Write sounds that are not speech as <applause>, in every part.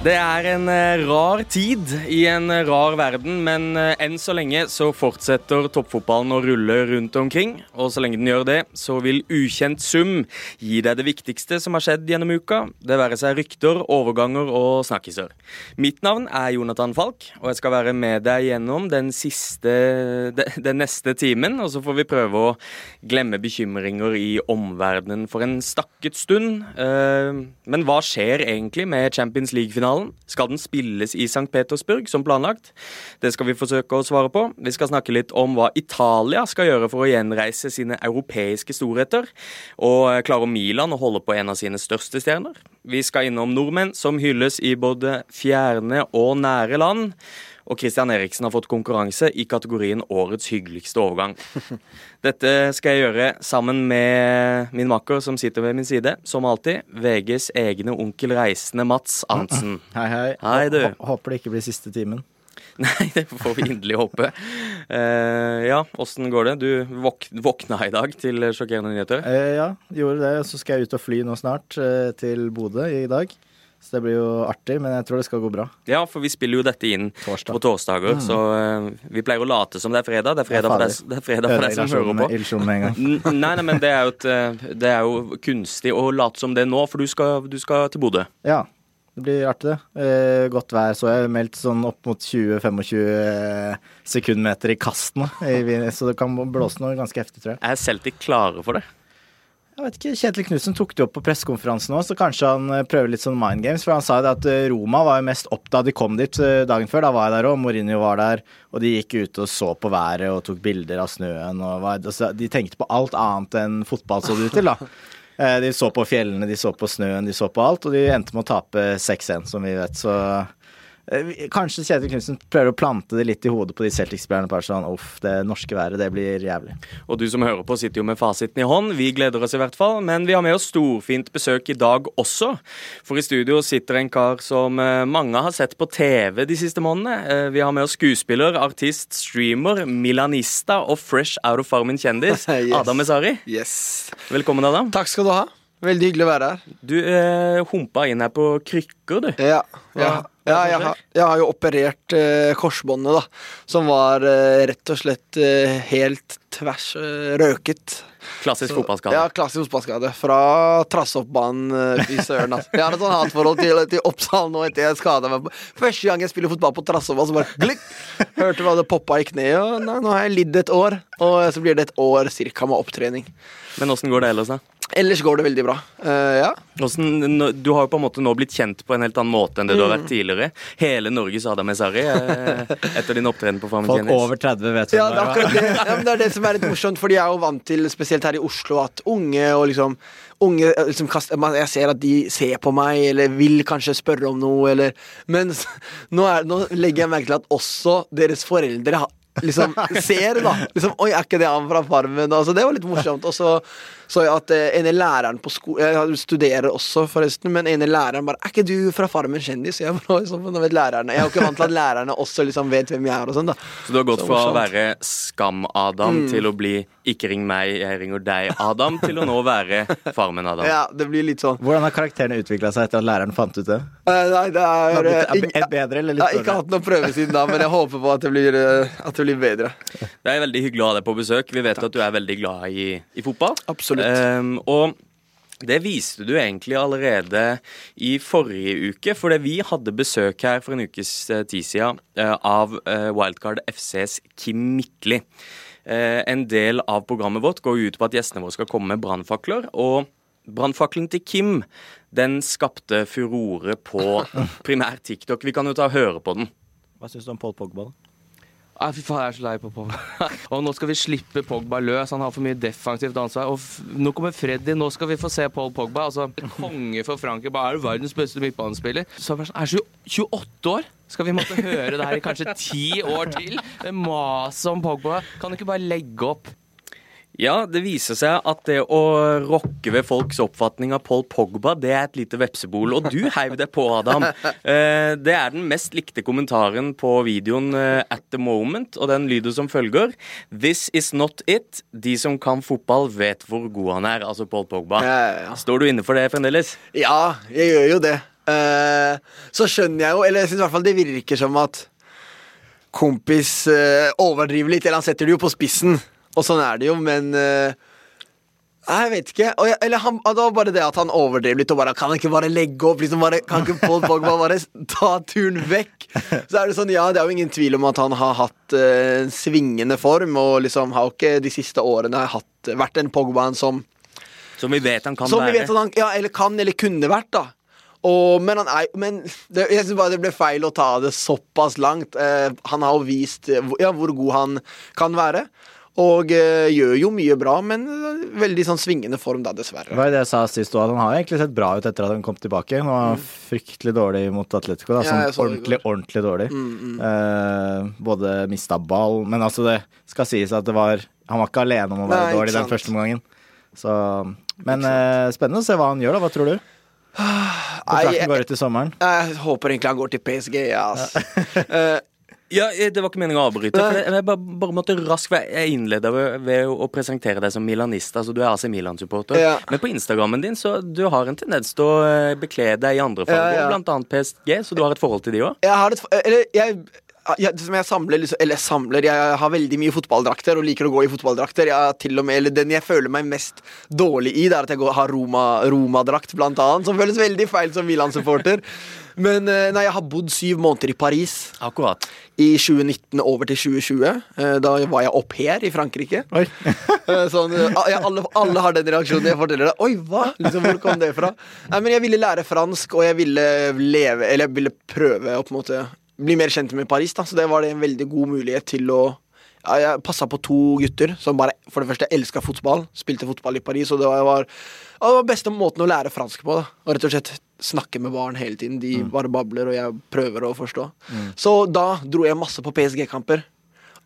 Det er en eh, rar tid i en eh, rar verden, men eh, enn så lenge så fortsetter toppfotballen å rulle rundt omkring. Og så lenge den gjør det, så vil ukjent sum gi deg det viktigste som har skjedd gjennom uka. Det være seg rykter, overganger og snakkiser. Mitt navn er Jonathan Falk, og jeg skal være med deg gjennom den siste den neste timen. Og så får vi prøve å glemme bekymringer i omverdenen for en stakket stund. Men hva skjer egentlig med Champions League-finalen? Finalen. Skal den spilles i St. Petersburg som planlagt? Det skal vi forsøke å svare på. Vi skal snakke litt om hva Italia skal gjøre for å gjenreise sine europeiske storheter. Og klarer Milan å holde på en av sine største stjerner? Vi skal innom nordmenn som hylles i både fjerne og nære land og Christian Eriksen har fått konkurranse i kategorien Årets hyggeligste overgang. <laughs> Dette skal jeg gjøre sammen med min makker som sitter ved min side, som alltid. VGs egne onkel reisende Mats Arntzen. <clears throat> Hei, hei. hei du. Håper det ikke blir siste timen. <laughs> Nei, det får vi inderlig håpe. Uh, ja, åssen går det? Du våk våkna i dag til sjokkerende nyheter? Uh, ja, gjorde det. Så skal jeg ut og fly nå snart, uh, til Bodø i dag. Så det blir jo artig, men jeg tror det skal gå bra. Ja, for vi spiller jo dette inn Torsdag. på torsdager, mm. så uh, vi pleier å late som det er fredag. Det er fredag for deg, det fredag for deg som hører på. Nei, nei, men det er, jo et, eh, det er jo kunstig å late som det nå, for du skal, du skal til Bodø. Ja, det blir artig, det. Eh, godt vær, så jeg. Meldt sånn opp mot 20-25 eh, sekundmeter i kastene, så det kan blåse noe ganske heftig, tror jeg. Er Celtic klare for det? Jeg vet ikke, Kjetil Knutsen tok det opp på pressekonferansen òg, så kanskje han eh, prøver litt sånn mind games. For han sa jo det at eh, Roma var jo mest opp da de kom dit eh, dagen før. Da var jeg der òg, Mourinho var der. Og de gikk ut og så på været og tok bilder av snøen. Og var, altså, de tenkte på alt annet enn fotball, så det ut til, da. <laughs> De så på fjellene, de så på snøen, de så på alt. Og de endte med å tape 6-1, som vi vet. Så kanskje Kjetil Knutsen prøver å plante det litt i hodet på de Celtic-spillerne. Bare sånn uff, det norske været, det blir jævlig. Og du som hører på, sitter jo med fasiten i hånd. Vi gleder oss i hvert fall. Men vi har med oss storfint besøk i dag også. For i studio sitter en kar som eh, mange har sett på TV de siste månedene. Eh, vi har med oss skuespiller, artist, streamer, milanista og fresh out of farmen kjendis. <laughs> yes. Adam Esari. Yes. Velkommen, Adam. Takk skal du ha. Veldig hyggelig å være her. Du eh, humpa inn her på krykker, du. Ja. ja. ja jeg, har, jeg, har, jo operert eh, korsbåndet, da. Som var eh, rett og slett eh, helt tvers eh, røket. Klassisk fotballskade. Ja, klassisk fotballskade. Fra Trassoppbanen uh, i søren. Altså. Jeg har et sånn hatforhold til, til Oppsal nå etter jeg skada meg. Første gang jeg spiller fotball på Trassoppbanen, så bare glikk! Hørte hva det poppa i kneet, og nå, nå har jeg lidd et år. Og så blir det et år cirka med opptrening. Men åssen går det ellers, da? Ellers går det veldig bra. Uh, ja. Hvordan, du har jo på en måte nå blitt kjent på en helt annen måte enn det du har vært mm. tidligere. Hele Norges Adam Esari uh, <laughs> etter din opptreden på Farmen Folk over 30 vet ja, det, er det. Ja, det er det som er litt morsomt, fordi jeg er jo vant til, spesielt her i Oslo, at unge og liksom Unge liksom, Jeg ser at de ser på meg, eller vil kanskje spørre om noe, eller Men nå, er, nå legger jeg merke til at også deres foreldre liksom ser, da. Liksom, Oi, er ikke det han fra Farmen? Altså, det var litt morsomt. Og så så at en ene læreren på skolen Jeg studerer også, forresten, men ene læreren bare 'Er ikke du fra Farmen kjendis?' Jeg bare, sånn, vet lærerne Jeg er jo ikke vant til at lærerne også liksom vet hvem jeg er og sånn, da. Så du har gått fra å være Skam-Adam mm. til å bli 'Ikke ring meg, jeg ringer deg'-Adam, til å nå være Farmen-Adam? Ja, det blir litt sånn. Hvordan har karakterene utvikla seg etter at læreren fant ut det? Uh, nei, det er, er, er bedre eller litt Jeg har ikke hatt noen prøve siden da, men jeg håper på at det blir, eh, at det blir bedre. Det er veldig hyggelig å ha deg på besøk. Vi vet Takk. at du er veldig glad i, i fotball. Absolutt. Um, og det viste du egentlig allerede i forrige uke, fordi vi hadde besøk her for en ukes eh, tid siden uh, av uh, Wildcard FCs Kim Mikli. En del av programmet vårt går ut på at gjestene våre skal komme med brannfakler. og Brannfakkelen til Kim den skapte furore på <laughs> primær TikTok. Vi kan jo ta og høre på den. Hva syns du om Paul Pogba? da? Nei, fy faen, jeg er så lei på Pogba. <laughs> og nå skal vi slippe Pogba løs. Han har for mye defensivt ansvar. Og nå kommer Freddy. Nå skal vi få se Paul Pogba. Altså, konge for Frankrike. Bare er du verdens beste midtbanespiller. Så er han 28 år. Skal vi måtte høre det her i kanskje ti år til? Maset om Pogba. Kan du ikke bare legge opp? Ja, det viser seg at det å rokke ved folks oppfatning av Paul Pogba, det er et lite vepsebol. Og du heiv deg på, Adam. Eh, det er den mest likte kommentaren på videoen eh, at the moment, og den lyder som følger This is not it. De som kan fotball, vet hvor god han er. Altså Paul Pogba. Står du inne for det fremdeles? Ja, jeg gjør jo det. Eh, så skjønner jeg jo, eller jeg synes i hvert fall det virker som at kompis overdriver litt, eller han setter det jo på spissen, og sånn er det jo, men eh, jeg vet ikke. Jeg, eller han, det var bare det at han overdrev litt og bare Kan han ikke bare legge opp? Liksom bare, kan ikke Paul Pogba bare ta turen vekk? Så er det sånn, ja, det er jo ingen tvil om at han har hatt uh, en svingende form, og liksom har jo ikke de siste årene hatt, vært den Pogbaen som Som vi vet han kan som vi være. vet at han ja, eller kan eller kunne vært, da. Og, men han er, men det, jeg synes bare det ble feil å ta det såpass langt. Eh, han har jo vist ja, hvor god han kan være. Og eh, gjør jo mye bra, men eh, veldig sånn svingende form, da, Det dessverre. var jo det jeg sa sist òg, han har egentlig sett bra ut etter at han kom tilbake. Han var fryktelig dårlig mot Atletico, da. Sånn ja, så ordentlig, ordentlig dårlig. Eh, både mista ball Men altså, det skal sies at det var Han var ikke alene om å være Nei, dårlig den første omgangen. Så Men eh, spennende å se hva han gjør, da. Hva tror du? Nei, Kontrakten går ut i sommeren. jeg håper egentlig han går til PSG, ja, ass. Eh, Ja, eh, Det var ikke meningen å avbryte. For jeg, bare, bare måtte raskt Jeg innleda ved, ved å presentere deg som milanist. Altså Du er AC Milan-supporter. Ja. Men på Instagrammen din så du har en tendens til å eh, bekle deg i andre farger, Ja, ja. annet PSG, så du har et forhold til de òg? Jeg har et Eller jeg jeg, jeg samler, liksom, eller jeg samler Jeg har veldig mye fotballdrakter og liker å gå i fotballdrakter. Jeg til og med, eller Den jeg føler meg mest dårlig i, det er at jeg går, har Roma- Roma-drakt, blant annet. Som føles veldig feil som Milan-supporter. <laughs> Men eh, nei, jeg har bodd syv måneder i Paris. Akkurat. I 2019 over til 2020. Eh, Da var jeg au pair i Frankrike. Oi. <laughs> Eh, Sånn, alle, alle har den reaksjonen jeg forteller det. Oi, hva? Liksom, hvor kom det fra? Nei, men Jeg ville lære fransk, og jeg ville leve Eller jeg ville prøve å på en måte bli mer kjent med Paris. da Så det var det en veldig god mulighet til å Jeg passa på to gutter som bare for det første elska fotball. Spilte fotball i Paris, og det var, det var beste måten å lære fransk på. da Og rett og slett snakke med barn hele tiden. De bare babler, og jeg prøver å forstå. Så da dro jeg masse på PSG-kamper.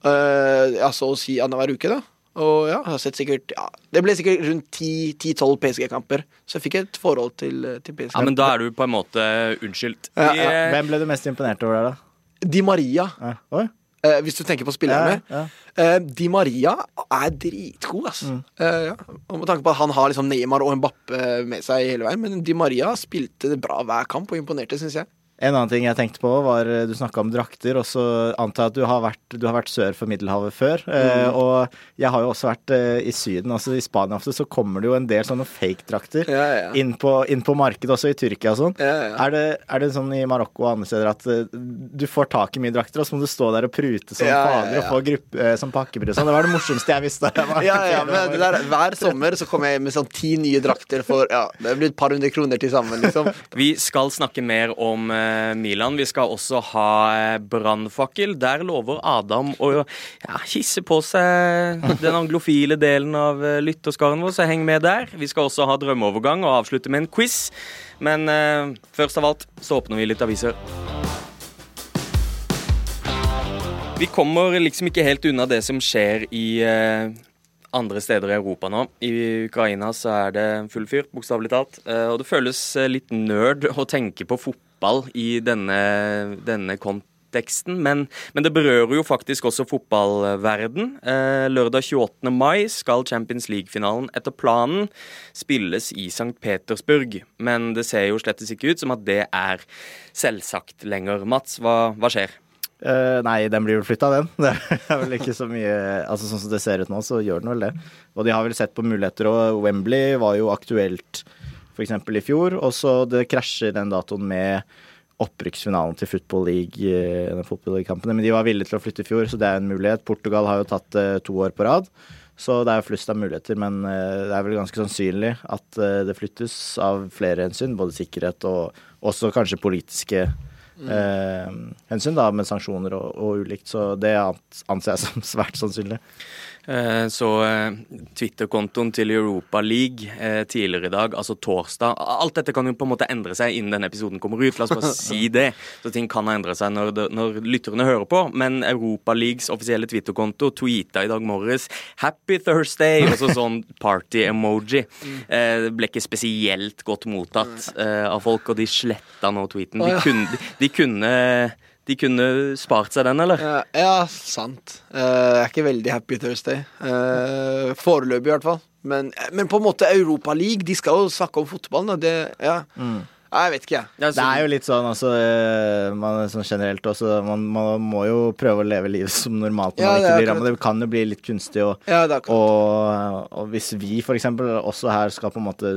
Uh, ja, så å si annenhver uke, da. Og ja, jeg har sett sikkert ja, Det ble sikkert rundt 10-12 PSG-kamper. Så jeg fikk et forhold til, eh, til PSG. Ja, Men da er du på en måte unnskyldt. Ja, ja. eh, Hvem ble du mest imponert over der, da? Di Maria, Ja. Oi. Eh, hvis du tenker på spillerne. Ja, ja. Eh, Di Maria er dritgod, ass. Eh, ja. Og med tanke på at han har liksom Neymar og Mbappe med seg hele veien. Men Di Maria spilte bra hver kamp og imponerte, syns jeg. En annen ting jeg tenkte på, var eh, du snakka om drakter. Og så antar jeg at du har vært, du har vært sør for Middelhavet før. eh, Mm. Og jeg har jo også vært eh, i Syden. altså I Spania ofte så kommer det jo en del sånne fake-drakter Ja, ja. inn, på, inn på markedet, også i Tyrkia og sånn. Ja, ja. Er, det, er det sånn i Marokko og andre steder at eh, du får tak i mye drakter, og så må du stå der og prute som fader og ja. få gruppe, eh, som pakkebrød Sånn. Det var det morsomste jeg visste. Jeg <laughs> Ja, ja, men det der, Hver sommer så kommer jeg med sånn ti nye drakter for ja, Det blir et par hundre kroner til sammen, liksom. Vi skal snakke mer om eh, Milan. Vi skal også ha eh, brannfakkel. Der lover Adam å ja, kisse på seg den anglofile delen av eh, lytterskaren vår, så heng med der. Vi skal også ha drømmeovergang og avslutte med en quiz. Men eh, først av alt så åpner vi litt aviser. Vi kommer liksom ikke helt unna det som skjer i eh, andre steder i Europa nå. I Ukraina så er det full fyr, bokstavelig talt. Eh, og det føles eh, litt nerd å tenke på fotball i denne, denne konteksten. Men, men det berører jo faktisk også fotballverden. Eh, lørdag 28. mai skal Champions League-finalen etter planen spilles i St. Petersburg. Men det ser jo slettes ikke ut som at det er selvsagt lenger. Mats, hva, hva skjer? Uh, nei, den blir vel flytta, den. <laughs> Det er vel ikke så mye Altså Sånn som det ser ut nå, så gjør den vel det. Og de har vel sett på muligheter, og Wembley var jo aktuelt f.eks. i fjor. Og så det krasjer den datoen med opprykksfinalen til Football League, eh, den Football League-kampene. Men de var villige til å flytte i fjor, så det er en mulighet. Portugal har jo tatt det to år på rad. Så det er jo flust av muligheter, men eh, det er vel ganske sannsynlig at eh, det flyttes av flere hensyn. Både sikkerhet og også kanskje politiske eh, hensyn, da, med sanksjoner og, og ulikt. Så det anser jeg som <laughs> svært sannsynlig. Eh, Så eh, Twitter-kontoen til Europa League eh, tidligere i dag, altså torsdag Alt dette kan jo på en måte endre seg innen denne episoden kommer ut. La oss bare si <laughs> det. Så ting kan ha endret seg når, når lytterne hører på. Men Europa Leagues offisielle Twitter-konto tweeta i dag morges 'Happy Thursday' og sånn party-emoji. Det ble ikke spesielt godt mottatt av folk, og de sletta nå tweeten. De kunne, de kunne de kunne spart seg den, eller? Ja, ja sant. Eh, jeg er ikke veldig happy Thursday. Uh, Foreløpig, i hvert fall. Men, men på en måte Europa League, de skal jo snakke om fotballen. Da. Det, ja. Mm. jeg vet ikke, jeg. Ja, Det er jo litt sånn altså, eh, man, sånn generelt også, man, man må jo prøve å leve livet som normalt når Ja, man det ikke er blir rammet. Det kan jo bli litt kunstig. Og, Ja, og, og hvis vi for eksempel også her skal på en måte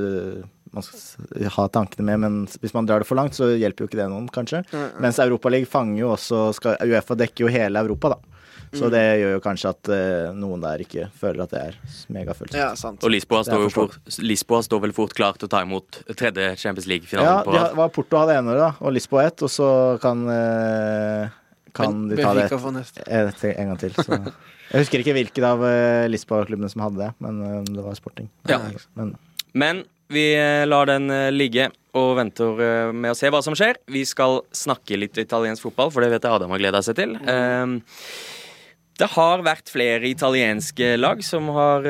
man skal ha tankene med, men hvis man drar det for langt, så hjelper jo ikke det noen, kanskje. Mens Europaligaen fanger jo også skal, Uefa dekker jo hele Europa, da. Mm. Så det gjør jo kanskje at uh, noen der ikke føler at det er megafølsomt. Ja, sant. Og Lisboa står, jo fort, Lisboa står vel fort klar til å ta imot tredje Champions League-finalen Ja, på de rad. har, var Porto hadde ene året, da, og Lisboa ett, og så kan, uh, kan de ta det et, en gang til. Så. Jeg husker ikke hvilken av uh, Lisboa-klubbene som hadde det, men eh, det var sporting. Ja. Men Men vi eh, lar den eh, ligge og venter eh, med å se hva som skjer. Vi skal snakke litt italiensk fotball, for det vet jeg Adam har gleda seg til. Mm. Det har vært flere italienske lag som har,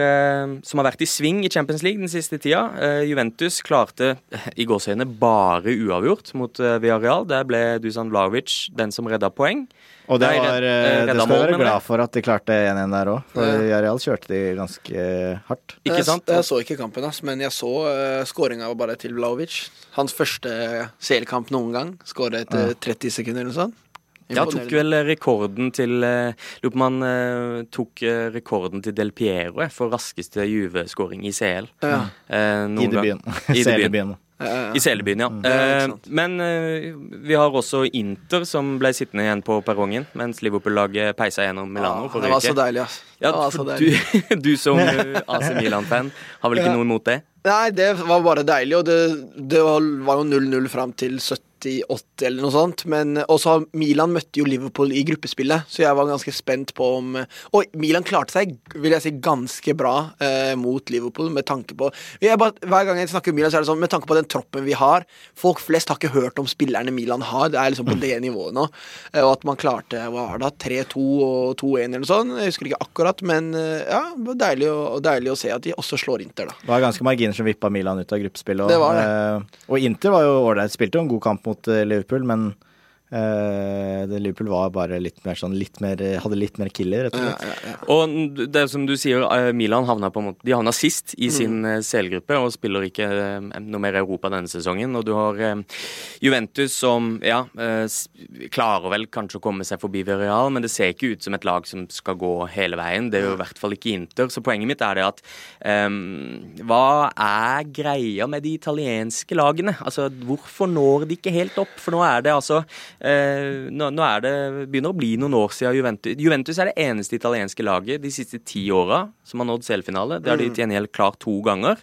som har vært i sving i Champions League den siste tida. Juventus klarte i gåseøyne bare uavgjort mot Villarreal. Der ble Dusan Vlavic den som redda poeng. Og det, var, redd- eh, eh, det skal vi være glad for at de klarte 1-1 der òg. For Ja. Jareal kjørte de ganske hardt. Ikke sant? Jeg, jeg så ikke kampen, ass, men jeg så uh, skåringa bare til Vlaovic. Hans første CL-kamp noen gang. Skåret etter 30 sekunder eller noe sånt. Ja, tok vel rekorden til eh, Lurer på om han eh, tok eh, rekorden til Del Piero eh, for raskeste Juve-skåring i CL. Ja. Eh, noen I debuten. <laughs> I debuten. I CL-byen, ja. Mm. Eh, men eh, vi har også Inter som ble sittende igjen på perrongen, mens Liverpool-laget peisa gjennom Milano Ah, det var så deilig, ass. Ja, så deilig. du, <laughs> du som <laughs> AC Milan-fan har vel ikke Ja. noe imot det? Nei, det var bare deilig, og det, det var jo 0-0 fram til 78 eller noe sånt. Men også Milan møtte jo Liverpool i gruppespillet, så jeg var ganske spent på om Og Milan klarte seg, vil jeg si, ganske bra eh, mot Liverpool med tanke på bare, Hver gang jeg snakker om Milan, så er det sånn med tanke på den troppen vi har Folk flest har ikke hørt om spillerne Milan har, det er liksom på det nivået nå. Eh, og at man klarte hva var det, 3-2 og 2-1 eller noe sånt. Jeg husker ikke akkurat, men eh, ja, det var deilig, å- og deilig å se at de også slår Inter, da. Det var ganske marginer som vippa Milan ut av gruppespillet. Og, Det var det. eh, og Inter var jo ålreit, spilte jo en god kamp mot eh, Liverpool, men eh, det Liverpool var bare litt mer sånn litt mer, Hadde litt mer killer, rett og slett. ja, ja. Og det er som du sier, eh, Milan havna på en måte De havna sist Mm. i sin selgruppe CL-gruppe og spiller ikke eh, noe mer Europa denne sesongen. Og du har eh, Juventus som ja, eh, klarer vel kanskje å komme seg forbi Villarreal, men det ser ikke ut som et lag som skal gå hele veien. Det er jo i hvert fall ikke Inter. Så poenget mitt er det at um, Hva er greia med de italienske lagene? Altså, hvorfor når de ikke helt opp? For nå er det altså eh, nå, nå er det begynner å bli noen år siden Juventus Juventus er det eneste italienske laget de siste ti åra som har nådd CL-finale. Det har de til gjengjeld klart to ganger.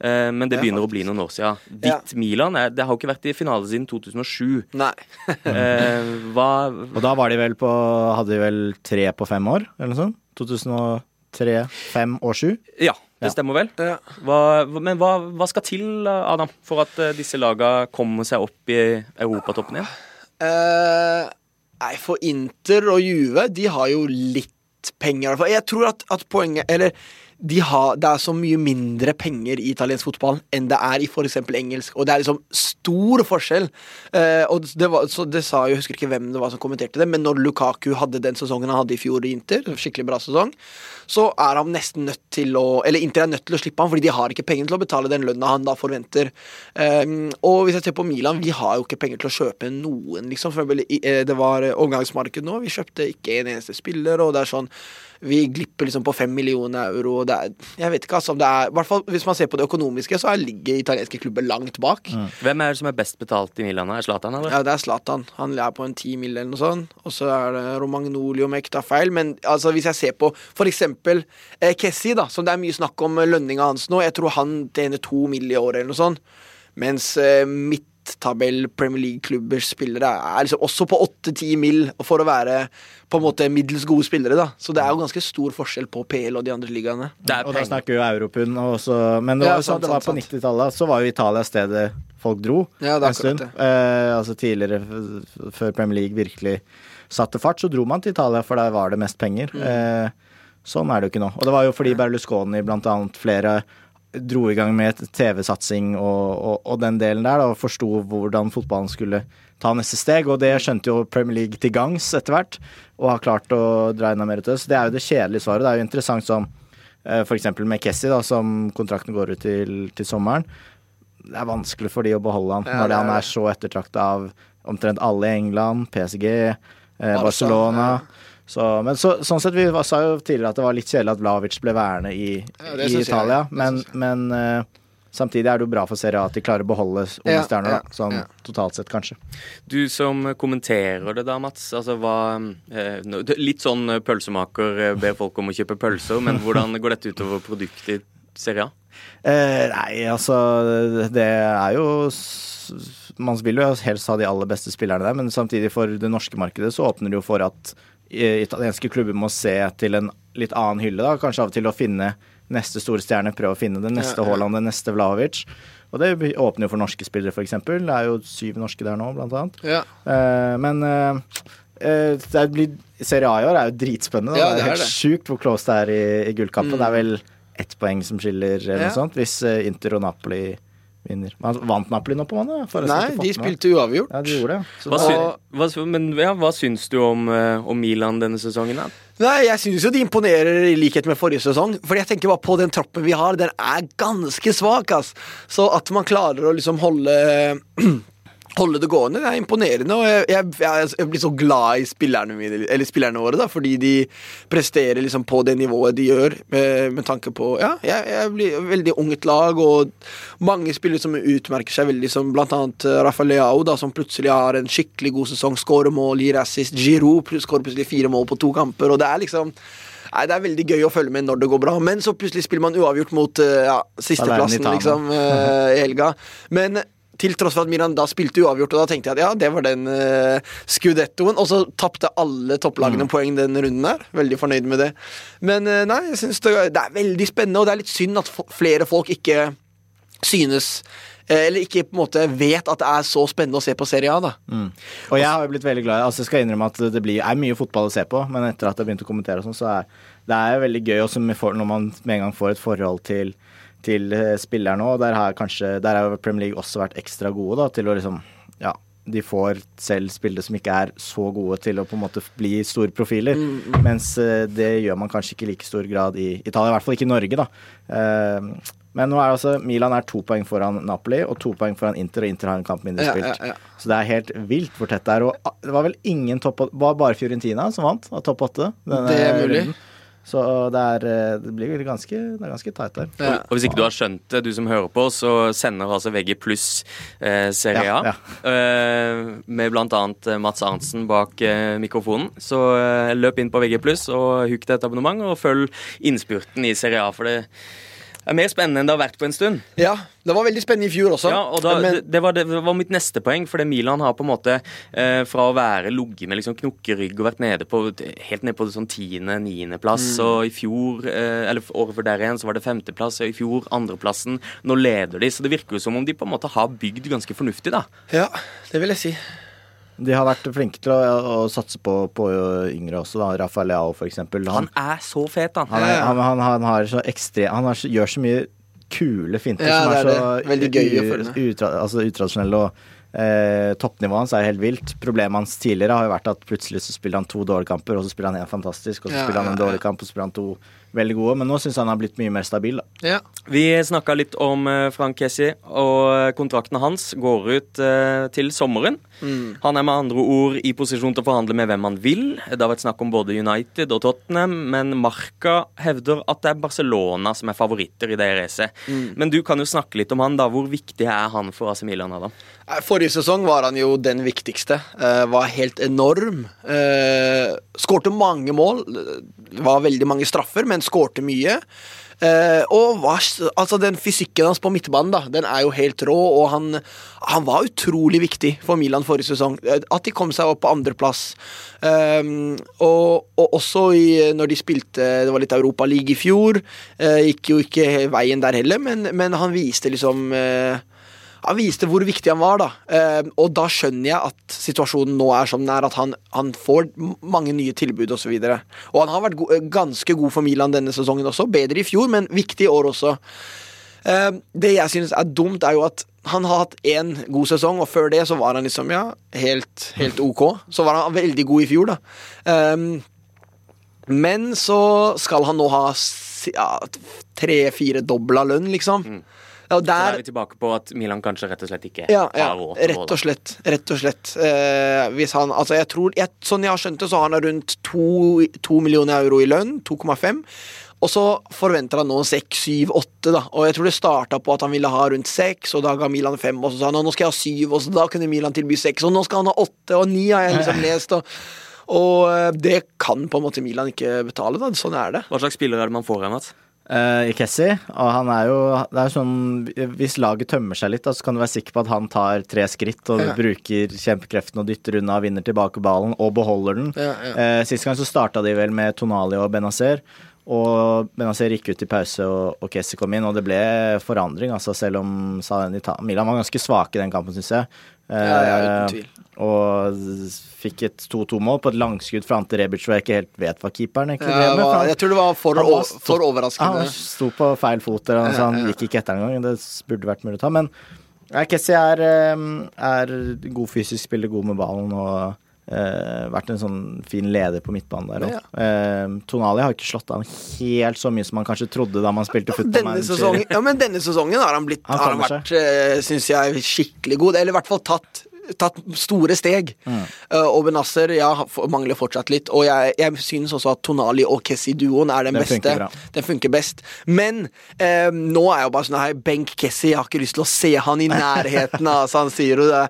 Eh, men det Ja, begynner å bli noen år siden. Ditt Milan er, det har jo ikke vært i finale siden 2007. Nei. <laughs> Eh, hva Og da var de vel på Hadde de vel tre på fem år, eller noe sånt? 2003, fem og sju? Ja, det Ja. stemmer vel. Ja. Hva, men hva, hva skal til, Adam, for at eh, disse laga kommer seg opp i europatoppen igjen? Eh, nei, for Inter og Juve, de har jo litt penger. Jeg tror at, at poenget Eller de har, det er så mye mindre penger i italiensk fotball enn det er i f.eks. engelsk. Og det er liksom stor forskjell. Eh, og det, var, det sa Jeg husker ikke hvem det var som kommenterte det, men når Lukaku hadde den sesongen han hadde i fjor i Inter, skikkelig bra sesong, så er han nesten nødt til å Eller Inter er nødt til å slippe han, fordi de har ikke penger til å betale den lønna han da forventer. Eh, og hvis jeg ser på Milan, vi har jo ikke penger til å kjøpe noen, liksom. For eh, det var omgangsmarked nå, vi kjøpte ikke en eneste spiller, og det er sånn vi glipper liksom på fem millioner euro. Det er, jeg vet ikke, altså. om Det er, i hvert fall Hvis man ser på det økonomiske, så er, ligger italienske klubber langt bak. Hvem er det som er best betalt i Milan? Er Zlatan, eller? Ja, det er Zlatan. Han er på en ti mil eller noe sånt. Og så er det Romagnoli om jeg ikke tar feil. Men altså, hvis jeg ser på for eksempel eh, Kessi, da, som det er mye snakk om lønninga hans nå, jeg tror han tjener to mill. i året eller noe sånt. Mens eh, midttabell Premier League-klubbers spillere er liksom også på åtte-ti mill. for å være på en måte middels gode spillere, da. Så det er jo ganske stor forskjell på PL og de andre ligaene. Og da snakker jo europund. også, Men det var, jo sånn, sant, det var på 90-tallet, så var jo Italia stedet folk dro Ja, en stund. Eh, altså tidligere, før Premier League virkelig satte fart, så dro man til Italia, for der var det mest penger. Mm. Eh, sånn er det jo ikke nå. Og det var jo fordi Berlusconi blant annet flere dro i gang med TV-satsing og, og, og den delen der, da, og forsto hvordan fotballen skulle ta neste steg. Og det skjønte jo Premier League til gangs etter hvert, og har klart å dra enda mer ut. Så det er jo det kjedelige svaret. Det er jo interessant som f.eks. for eksempel med Kessie, da, som kontrakten går ut til, til sommeren. det er vanskelig for de å beholde han Ja, når han er så ettertrakta av omtrent alle i England, PSG, eh, Barcelona. Barcelona. Så, men så, sånn sett, vi var- sa jo tidligere at det var litt kjedelig at Vlavic ble værende i, Ja, i. Italia, men, men uh, samtidig er det jo bra for Serie A at de klarer å beholde unge Ja, stjerner, ja, da, sånn ja. totalt sett, kanskje. Du som kommenterer det da, Mats. Altså, hva, eh, litt sånn eh, pølsemaker ber folk om å kjøpe pølser, men <laughs> hvordan går dette utover produktet i Serie A? Eh, nei, altså Det er jo s- Man vil jo helst ha de aller beste spillerne der, men samtidig for det norske markedet så åpner det jo for at italienske klubber må se til en litt annen hylle, da. Kanskje av og til å finne neste store stjerne, prøve å finne det neste. Haaland, det neste Vlaovic. Og det åpner jo for norske spillere, f.eks. Det er jo syv norske der nå, blant annet. Ja. Uh, men eh, det blir, Serie A i år er jo dritspennende. Ja, det det er er helt det. sjukt hvor close det er i, i gullkampen. Mm. Det er vel ett poeng som skiller, eller Ja. noe sånt, hvis Inter og Napoli vinner. Man vant Napoli nå på mandag? Nei, de med spilte uavgjort. Ja, de gjorde det. Hva, da- sy hva, men ja, hva syns du om, eh, om Milan denne sesongen? da? Nei, jeg syns jo de imponerer i likhet med forrige sesong. Fordi jeg tenker bare på den troppen vi har, den er ganske svak, ass. Så at man klarer å liksom holde Holde det gående, det er imponerende. Og jeg, jeg, jeg blir så glad i spillerne mine Eller spillerne våre, da, fordi de presterer liksom på det nivået de gjør, med, med tanke på Ja, jeg, jeg blir veldig ungt lag, og mange spillere som utmerker seg veldig, som blant annet eh, Rafael Leao, da, som plutselig har en skikkelig god sesong, skårer mål, gir assist. Giroud pl- skårer plutselig fire mål på to kamper, og det er liksom Nei, Det er veldig gøy å følge med når det går bra, men så plutselig spiller man uavgjort mot eh, ja, sisteplassen liksom, eh, i helga. Men til tross for at Milan da spilte uavgjort, og da tenkte jeg at ja, det var den uh, skudettoen. Og så tapte alle topplagene poeng den runden der. Veldig fornøyd med det. Men uh, nei, jeg synes det, det er veldig spennende, og det er litt synd at flere folk ikke synes eh, Eller ikke på en måte vet at det er så spennende å se på Serie A, da. Mm. Og jeg har jo blitt veldig glad Altså jeg skal innrømme at det blir, er mye fotball å se på, men etter at jeg begynte å kommentere, og sånn, så er det er veldig gøy også når man med en gang får et forhold til, til eh, spillerne. òg. der har kanskje Der har Premier League også vært ekstra gode da, til å liksom Ja, de får selv spillere som ikke er så gode til å på en måte bli store profiler. Mens eh, det gjør man kanskje ikke i like stor grad i Italia, i hvert fall ikke i Norge, da. Eh, men nå er altså Milan er to poeng foran Napoli og to poeng foran Inter, og Inter har en kamp mindre spilt. ja, ja. Så det er helt vilt hvor tett det er. Og det var vel ingen topp Det var bare Fiorentina som vant av topp åtte. Det er mulig. runden. Så det er, eh, det blir ganske, det er ganske tight der. Ja. Og hvis ikke du har skjønt det, du som hører på, så sender altså VG pluss eh, Serie A. Ja, Eh, med bl.a. Mats Arntzen bak eh, mikrofonen. Så eh, løp inn på VG pluss og huk deg et abonnement, og følg innspurten i Serie A. For det er mer spennende enn det har vært på en stund. Ja, det var veldig spennende i fjor også. Ja, og da, men, det, det, var, det var mitt neste poeng, fordi Milan har på en måte eh, fra å være ligget med liksom knokkerygg og vært nede på helt ned på sånn tiende, niendeplass, Mm. og i fjor, eh, eller året før der igjen, så var det femteplass, og i fjor andreplassen. Nå leder de, så det virker jo som om de på en måte har bygd ganske fornuftig, da. ja, det vil jeg si. De har vært flinke til å, å satse på, på yngre også, da. Rafael Leao, for eksempel. Han er så fet, han. Han, er, han, han, han har så ekstrem, Han har gjør så mye kule finter Ja, som er, er så. Veldig gøy u- utra, altså, utradisjonelle. Og eh, toppnivået hans er helt vilt. Problemet hans tidligere har jo vært at plutselig så spiller han to dårlige kamper, og så spiller han en fantastisk, og så Ja, spiller han en ja, dårlig kamp, og så spiller han to veldig gode. Men nå syns han har blitt mye mer stabil. Da. Ja. Vi snakka litt om eh, Frank Kessi, og kontrakten hans går ut eh, til sommeren. Mm. Han er med andre ord i posisjon til å forhandle med hvem han vil. Det har vært snakk om både United og Tottenham, men Marca hevder at det er Barcelona som er favoritter i det racet. Mm. Men du kan jo snakke litt om han, da. Hvor viktig er han for AC Milan? Adam? Forrige sesong var han jo den viktigste. Eh, var helt enorm. Eh, skårte mange mål. Det var veldig mange straffer, men skårte mye. Uh, og var, altså den fysikken hans på midtbanen da, den er jo helt rå, og han, han var utrolig viktig for Milan forrige sesong. Eh, At de kom seg opp på andreplass. Um, og, og også i, når de spilte Det var litt Europaliga i fjor. Uh, gikk jo ikke veien der heller, men, men han viste liksom eh, han viste hvor viktig han var, da. Eh, og da skjønner jeg at situasjonen nå er som den er, at han, han får mange nye tilbud osv. Og, så og han har vært go eh, ganske god for Milan denne sesongen også. Bedre i fjor, men viktig i år også. Eh, det jeg synes er dumt, er jo at han har hatt én god sesong, og før det så var han liksom, ja, helt, helt ok. Så var han veldig god i fjor, da. Eh, men så skal han nå ha ja, tre-fire dobla lønn, liksom. Og Så da er vi tilbake på at Milan kanskje rett og slett ikke ja, ja, har råd til rett og slett. Rett og slett. Eh, hvis han Altså, jeg tror jeg, Sånn jeg har skjønt det, så har han rundt to, to millioner euro i lønn. 2,5. Og så forventer han nå 6, 7, 8, da. Og jeg tror det starta på at han ville ha rundt 6, og da ga Milan 5, og så sa han nå skal jeg ha 7, og så da kunne Milan tilby 6, og nå skal han ha 8 og 9, har jeg liksom <laughs> lest. Og, og eh, det kan på en måte Milan ikke betale, da. Sånn er det. Hva slags spiller er det man får igjen? I Kessie. Og han er jo Det er jo sånn Hvis laget tømmer seg litt, da, så kan du være sikker på at han tar tre skritt og Ja. bruker kjempekreften og dytter unna, vinner tilbake ballen og beholder den. Ja, ja. Eh, sist gang så starta de vel med Tonali og Benazer. Og Benazer gikk ut i pause, og, og Kessie kom inn, og det ble forandring. Altså, selv om Milan var ganske svake i den kampen, syns jeg. Ja, ja, uten Eh, tvil. Og fikk et 2-2-mål på et langskudd fra Ante Rebic, hvor jeg ikke helt vet hva keeperen egentlig drev med. jeg tror det var for, han var stå, for overraskende. han sto på feil fot, eller noe, så han gikk ikke etter engang. Det burde vært mulig å ta. Men Kessie er, eh, er god fysisk spiller, god med ballen og vært en sånn fin leder på midtbanen der òg. Tonali har ikke slått an helt så mye som man kanskje trodde da man spilte football ja, men denne sesongen har han blitt Han har han vært, syns jeg, skikkelig god. Eller i hvert fall tatt Tatt store steg. Mm. Uh, og Benasser ja, mangler fortsatt litt. Og jeg, jeg synes også at Tonali og Kessie-duoen er den, Den beste. funker. Den funker best. Men eh, nå er jo bare sånn her Benk Kessie, jeg har ikke lyst til å se han i nærheten <laughs> av San Siro. Det.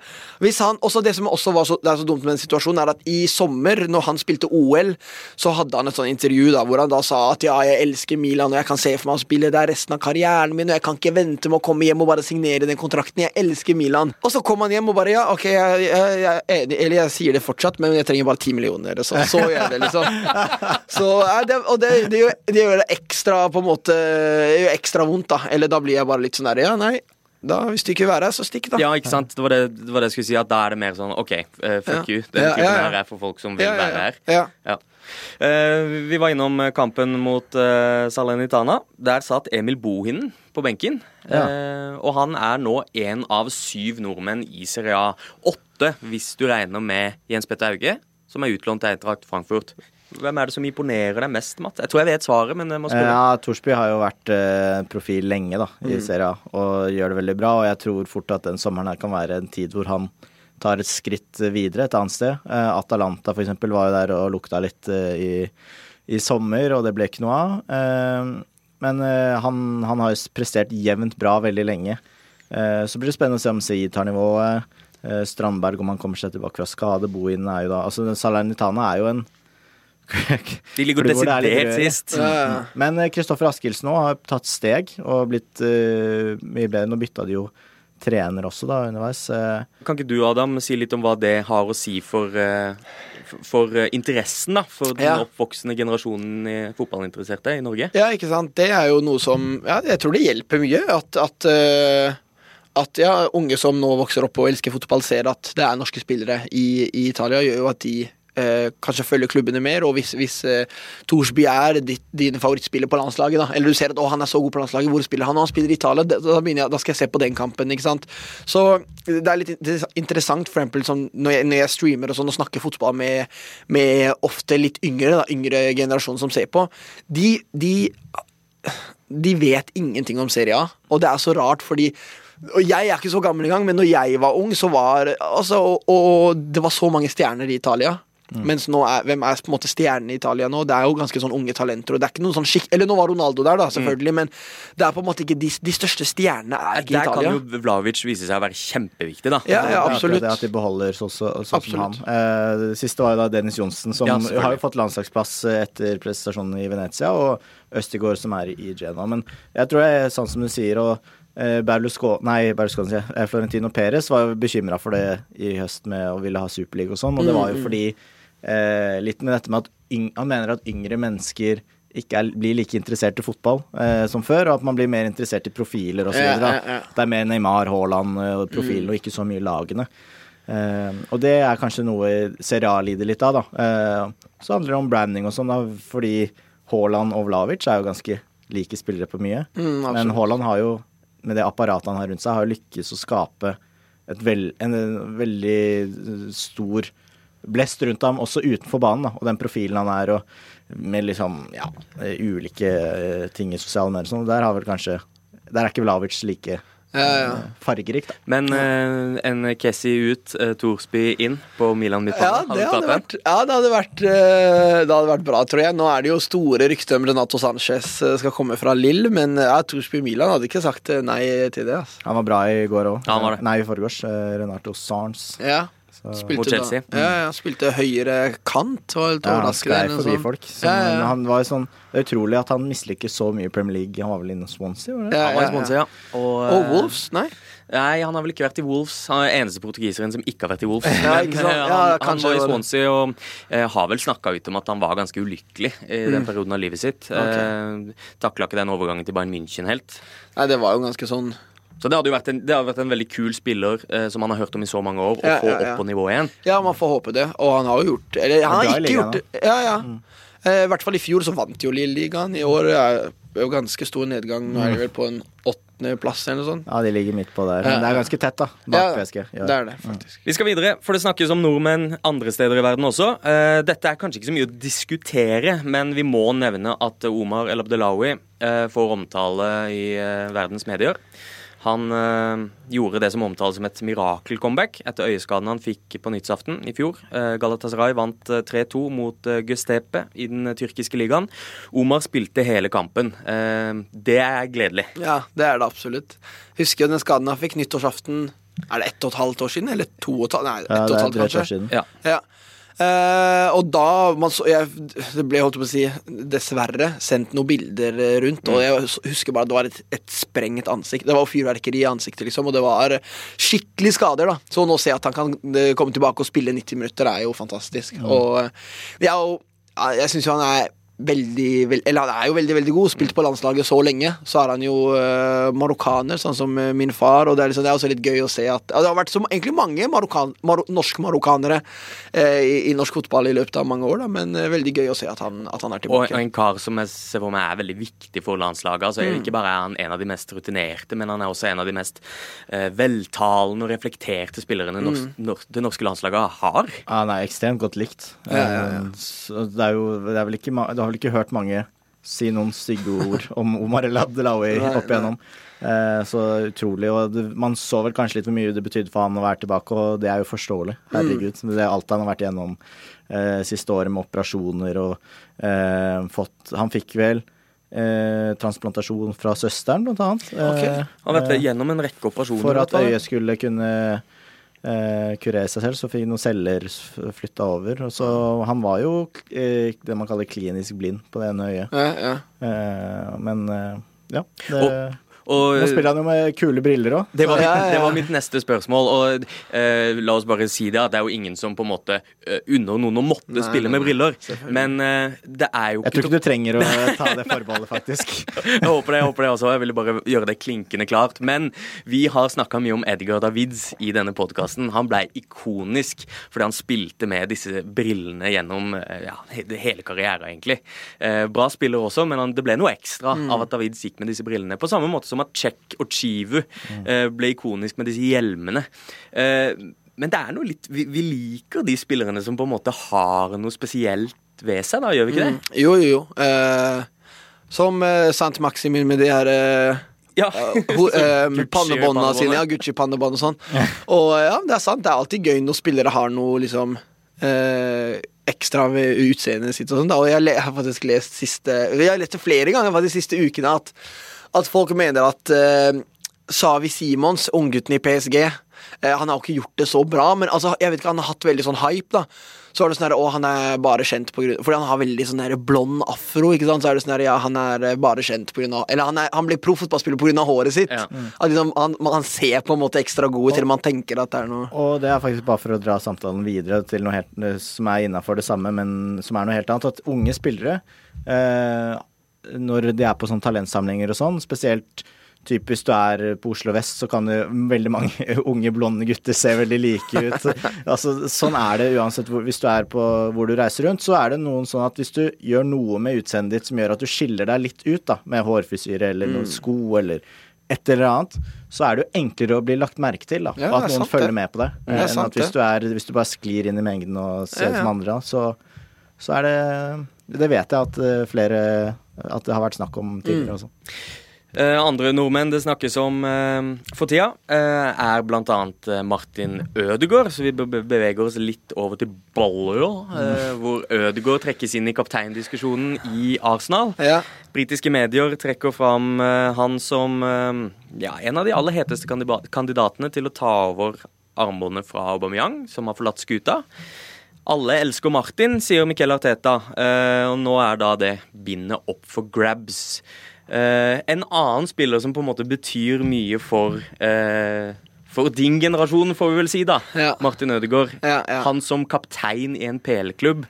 Hvis han, også det som også var så, det er så dumt med den situasjonen, er at i sommer, når han spilte OL, så hadde han et sånt intervju da, hvor han da sa at ja, jeg elsker Milan, og jeg kan se for meg å spille der resten av karrieren min, og jeg kan ikke vente med å komme hjem og bare signere den kontrakten. Jeg elsker Milan. Og så kom han hjem og bare ja, ok, jeg, jeg, jeg er enig, eller jeg sier det fortsatt, men jeg trenger bare ti millioner. Så, så gjør jeg det, liksom. <laughs> Så, det, og det, det, gjør, det gjør det ekstra på en måte det gjør ekstra vondt, da. Eller da blir jeg bare litt sånn der, ja, nei. Da, hvis du ikke vil være her, så stikk, da. Ja, ikke sant? Det var det, det var det jeg skulle si, at da er det mer sånn OK, uh, fuck Ja. you. Den Ja, typen ja, ja. her er for folk som vil Ja, ja, være her. ja. Ja. Eh, vi var innom kampen mot uh, Salernitana. Der satt Emil Bohinen på benken. Ja. Eh, og han er nå én av syv nordmenn i Serie A. Åtte hvis du regner med Jens Petter Auge, som er utlånt til Eintracht Frankfurt. Hvem er det som imponerer deg mest, Matt? Jeg tror jeg vet svaret, men jeg må spørre. Ja, Torsby har jo vært eh, profil lenge da, i Mm. Serie A, og gjør det veldig bra. Og jeg tror fort at den sommeren her kan være en tid hvor han tar et skritt videre et annet sted. Eh, Atalanta for eksempel var jo der og lukta litt eh, i, i sommer, og det ble ikke noe av. Men eh, han, han har prestert jevnt bra veldig lenge. Eh, så blir det spennende å se om Seid tar nivået. Eh, Strandberg, om han kommer seg tilbake fra skade. Bohin er jo da Altså, Salernitana er jo en <laughs> De ligger er desidert sist. Ja, men Kristoffer Askildsen òg har tatt steg og blitt uh, mye bedre. Nå bytta de jo trener også da underveis. Kan ikke du, Adam, si litt om hva det har å si for, eh, for- eh, interessen da, for den Ja. oppvoksende generasjonen i fotballinteresserte i Norge? Ja, ikke sant. Det er jo noe som Ja, jeg tror det hjelper mye at, at eh, at ja, unge som nå vokser opp og elsker fotball, ser at det er norske spillere i, i Italia, gjør jo at de kanskje følger klubbene mer. Og hvis, hvis eh, Thorsby er ditt, din favorittspiller på landslaget, da, eller du ser at han er så god på landslaget, hvor spiller han? Og han spiller i Italia, da, jeg, da skal jeg se på den kampen. ikke sant? Så det er litt interessant, for eksempel når, jeg, når jeg streamer og sånn og snakker fotball med, med ofte litt yngre, da, yngre generasjon som ser på, de, de de vet ingenting om Serie A, og det er så rart fordi og Jeg er ikke så gammel engang, men når jeg var ung, så var altså, og, og det var så mange stjerner i Italia. Mens nå er, hvem er på en måte stjernen i Italia nå? Det er jo ganske sånn unge talenter. Og det er ikke noen sånn skikk Eller nå var Ronaldo der, da, selvfølgelig, men det er på en måte ikke de, de største stjernene er ikke i Der kan jo Vlavic vise seg å være kjempeviktig, da. Ja, ja, absolutt. Det at de beholder så, så, sånn som han. Eh, det siste var jo da Dennis Johnsen, som Ja, har jo fått landslagsplass etter prestasjonen i Venezia, og Østigård, som er i Genoa. Men jeg tror det er sånn som du sier, og eh, Berlusconi, nei, Berlusconi, sier Florentino Perez var jo bekymra for det i høst med å ville ha superliga og sånn, og det var Mm, jo fordi eh, litt med dette med at yng, han mener at yngre mennesker ikke er, blir like interessert i fotball eh, som før, og at man blir mer interessert i profiler osv. Ja, Ja, ja. Det er mer Neymar, Haaland eh, og profilen, Mm. og ikke så mye lagene. Eh, og det er kanskje noe Serie A lider litt av, da. Eh, så handler det om branding og sånn, da, fordi Haaland og Vlavic er jo ganske like spillere på mye. Mm. Men Haaland har jo, med det apparatet han har rundt seg, har lykkes å skape vel, en, en veldig stor blest rundt ham, også utenfor banen, da, og den profilen han er, og med liksom, ja, ulike eh, ting i sosiale medier. og Sånn, der har vel kanskje der er ikke Vlavic like Ja, ja. eh, fargerik, da. Men eh, en Kessie ut, uh, Thorsby inn på Milan Ja, det hadde vært, ja, det hadde vært, eh, det hadde vært bra, tror jeg. Nå er det jo store rykter om Renato Sanchez eh, skal komme fra Lill, men eh, ja, Torsby Milan hadde ikke sagt eh, nei til det. Altså. Han var bra i går òg. Ja, han var det. Nei, i forgårs. eh, Renato Sarns. Ja, Så, spilte Mot Chelsea. Da, ja, ja, spilte høyre kant. Var litt ja, han sklei forbi sånn. folk. Så, Ja, ja, ja. men Han var sånn, det er utrolig at han mislykkes så mye i Premier League. Han var vel innom Swansea? Var det? Ja, Han var i ja, ja. Swansea, ja. Og, Og eh, Wolves? Nei? Nei, han har vel ikke vært i Wolves. Han er eneste portugiseren som ikke har vært i Wolves. <laughs> Ja, Men, ikke sant? eh, Ja, han, han var i. Swansea og eh, har vel snakka ut om at han var ganske ulykkelig i den perioden av livet sitt. Okay. Eh, Takla ikke den overgangen til Bayern München helt. Nei, det var jo ganske sånn Så det hadde jo vært en, det hadde vært en veldig kul spiller eh, som han har hørt om i så mange år, å Ja, få ja, ja. opp på nivå igjen. Ja, man får håpe det. Og han har jo gjort Eller han Han har ikke ligaen, gjort det. Ja, ja. Eh, I hvert fall i fjor så vant jo Lille-ligaen I år er det jo ganske stor nedgang. Nå er de vel på en åttendeplass eller noe sånt. Ja, de ligger midt på der. Men det er ganske tett, da. Bak Ja, PSG. Ja. Det er det, faktisk. Vi skal videre, for det snakkes om nordmenn andre steder i verden også. Eh, dette er kanskje ikke så mye å diskutere, men vi må nevne at Omar El Abdelawi eh, får omtale i eh, verdens medier. Han øh, gjorde det som omtales som et mirakel-comeback etter øyeskaden han fikk på nyttsaften i fjor. Eh, Galatasaray vant eh, 3-2 mot eh, Gustepe i den tyrkiske ligaen. Omar spilte hele kampen. Det er gledelig. Ja, det er det absolutt. Husker jo den skaden han fikk nyttårsaften Er det ett og et halvt år siden? Eller to og et halvt? Nei, ett Ja, og et halvt, år siden. Ja. Ja. Eh, og da man så, jeg, Det ble holdt på å si dessverre sendt noen bilder rundt. Og jeg husker bare at det var et, et sprengt ansikt. Det var fyrverkeri i ansiktet, liksom. Og det var skikkelig skader. da Så nå se at han kan eh, komme tilbake og spille 90 minutter, er jo fantastisk. Og eh, er jeg syns jo han er veldig, veld, Eller han er jo veldig veldig god. Spilt på landslaget så lenge. Så er han jo uh, marokkaner, sånn som eh, min far. Og det er, liksom, det er også litt gøy å se at ja, Det har vært så, egentlig mange marokkan, mar norske marokkanere uh, i, i norsk fotball i løpet av mange år, da, men uh, veldig gøy å se at han, at han er Og tilbake. en kar som jeg ser for meg er veldig viktig for landslaget. Altså, Mm. Ikke bare er han en av de mest rutinerte, men han er også en av de mest veltalende og reflekterte spillerne nors Mm. nor det norske landslaget har. Ja, han er ekstremt godt likt. Ja, ja, ja. Så det er jo det er vel ikke, ma- Du har vel ikke hørt mange si noen stygge ord om Omar El Abdelawi opp igjennom. Eh, så utrolig. Og det, man så vel kanskje litt hvor mye det betydde for han å være tilbake, og det er jo forståelig. Herregud. Mm. Det er alt han har vært igjennom eh, siste året med operasjoner og eh, fått Han fikk vel eh, transplantasjon fra søsteren, blant annet. Ok. Eh, Han har vært eh, gjennom en rekke operasjoner. for at øyet skulle kunne eh, kurere seg selv, så fikk noen celler flytta over. Og så Han var jo eh, det man kaller klinisk blind på det ene øyet. Ja, ja. Eh, men eh, ja. Det, Og, nå spiller han jo med kule briller òg. det var, Ja, ja, det var mitt neste spørsmål. Og uh, la oss bare si det, at det er jo ingen som på en måte uh, unner noen å måtte Nei, spille med briller. Men uh, det er jo Jeg tror ikke du trenger å <laughs> ta det forbeholdet, faktisk. Jeg håper det, jeg håper det også. Jeg ville bare gjøre det klinkende klart. Men vi har snakka mye om Edgar Davids i denne podkasten. Han blei ikonisk fordi han spilte med disse brillene gjennom ja, hele karrieren, egentlig. Bra spiller også, men han, det ble noe ekstra av at Davids gikk med disse brillene. På samme måte som at Czech og Chivu eh, ble ikonisk med disse hjelmene. Eh, men det er noe litt vi, vi liker de spillerne som på en måte har noe spesielt ved seg, da, gjør vi ikke det? Mm. Jo, jo, jo. Eh, som eh, Sant Maximin med de her eh, Ja. eh, <laughs> Gucci pannebåndene sine. Ja. Gucci-pannebånd og sånn. Og eh, ja, det er sant. Det er alltid gøy når spillere har noe liksom eh, ekstra ved utseendet sitt og sånn. da. Og jeg, jeg har faktisk lest siste Jeg har lest det flere ganger faktisk de siste ukene at, at folk mener at eh, Savi Simons, unggutten i PSG eh, Han har jo ikke gjort det så bra, men altså, jeg vet ikke, han har hatt veldig sånn hype. da Så er det sånn her, å, han er bare kjent på grunn Fordi han har veldig sånn her blond afro. ikke sant? Så er det sånn her, ja, han er eh, bare kjent på grunn av Eller han, er, han blir proffotballspiller på grunn av håret sitt. Ja. At liksom, han, han ser på en måte ekstra god ut til man tenker at det er noe Og det er faktisk bare for å dra samtalen videre til noe helt, eh, som er innafor det samme, men som er noe helt annet. At unge spillere, eh, når de er på sånn talentsamlinger og sånn, spesielt Typisk du er på Oslo vest, så kan jo veldig mange <laughs> unge, blonde gutter se veldig like ut. <laughs> altså, sånn er det uansett hvor, hvis du er på hvor du reiser rundt. Så er det noen sånn at hvis du gjør noe med utseendet ditt som gjør at du skiller deg litt ut, da, med hårfrisyre eller noen sko eller et eller annet, så er det jo enklere å bli lagt merke til, da. Ja, og at noen sant, følger det. med på det. Det er Eh, enn sant, at hvis du, er, hvis du bare sklir inn i mengden og ser Ja, ut som andre, så, så er det Det vet jeg at eh, flere At det har vært snakk om tidligere Mm. også. Eh, andre nordmenn det snakkes om eh, for tida, eh, er bl.a. Martin Ødegaard. Så vi be be beveger oss litt over til Bollerå, eh, hvor Ødegaard trekkes inn i kapteindiskusjonen i Arsenal. Ja. Britiske medier trekker fram han som ja, en av de aller heteste kandidatene til å ta over armbåndet fra Aubameyang, som har forlatt skuta. Alle elsker Martin, sier Miquel Arteta, eh, og nå er da det bindet opp for grabs. Eh, en annen spiller som på en måte betyr mye for eh, for din generasjon, får vi vel si, da. Ja. Martin Ødegaard. Ja, ja. Han som kaptein i en PL-klubb.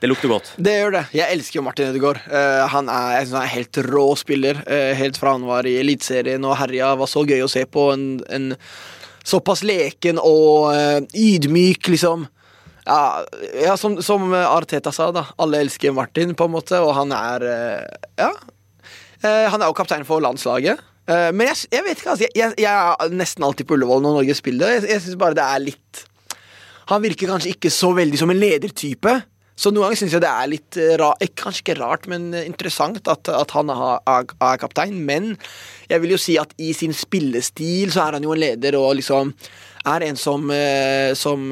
Det lukter godt. Det gjør det. Jeg elsker jo Martin Ødegaard. Uh, han er jeg synes han er helt rå spiller. Uh, helt fra han var i Eliteserien og herja. Var så gøy å se på. En, en såpass leken og uh, ydmyk, liksom. Ja, ja som, som Arteta sa, da. Alle elsker Martin, på en måte, og han er eh, Ja. Eh, han er jo kaptein for landslaget. Eh, men jeg, jeg vet ikke, altså. Jeg, jeg, er nesten alltid på Ullevål når Norge spiller. Jeg, jeg syns bare det er litt Han virker kanskje ikke så veldig som en ledertype. Så noen ganger syns jeg det er litt rart Kanskje ikke rart, men interessant at, at han er, er, kaptein. Men jeg vil jo si at i sin spillestil så er han jo en leder og liksom er en som, som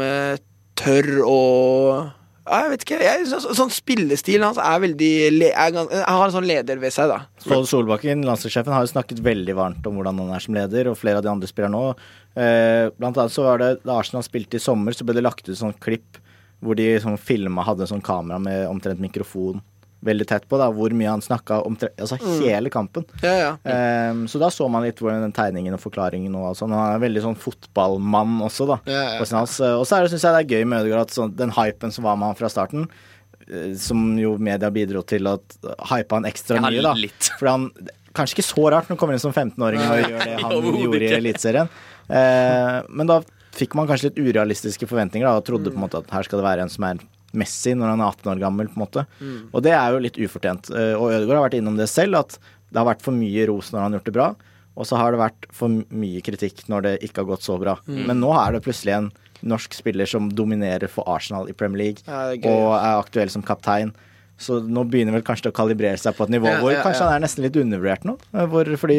eh, og jeg vet ikke. Jeg, så, sånn Spillestilen hans er veldig er, Han har en sånn leder ved seg, da. Ståle Solbakken, landslagssjefen, har jo snakket veldig varmt om hvordan han er som leder, og flere av de andre spiller nå. Eh, blant annet så var det da Arsenal spilte i sommer, så ble det lagt ut sånn klipp hvor de sånn filma, hadde sånn kamera med omtrent mikrofon veldig tett på, da, hvor mye han snakka om Altså hele kampen. Ja, ja. Um, så da så man litt hvordan den tegningen og forklaringen og sånn. Han er en veldig sånn fotballmann også, da. Ja. Eh, Og så syns jeg det er gøy med Ødegaard at sånn, den hypen som var med han fra starten, eh, som jo media bidro til å hype han ekstra mye, da. For han Kanskje ikke så rart når han kommer inn som 15-åring og gjør det han gjorde i. Eliteserien. uh, men da fikk man kanskje litt urealistiske forventninger da, og trodde Mm. på en måte at her skal det være en som er Messi når han er 18 år gammel. på en måte. Mm. Og det er jo litt ufortjent. Eh, og Ødegaard har vært innom det selv, at det har vært for mye ros når han har gjort det bra. Og så har det vært for mye kritikk når det ikke har gått så bra. Mm. Men nå er det plutselig en norsk spiller som dominerer for Arsenal i Premier League, Ja, er gøy, og er aktuell som kaptein. Så nå begynner vel kanskje det å kalibrere seg på et nivå Ja, hvor ja, kanskje han er nesten litt undervurdert nå. Eh, Hvor, fordi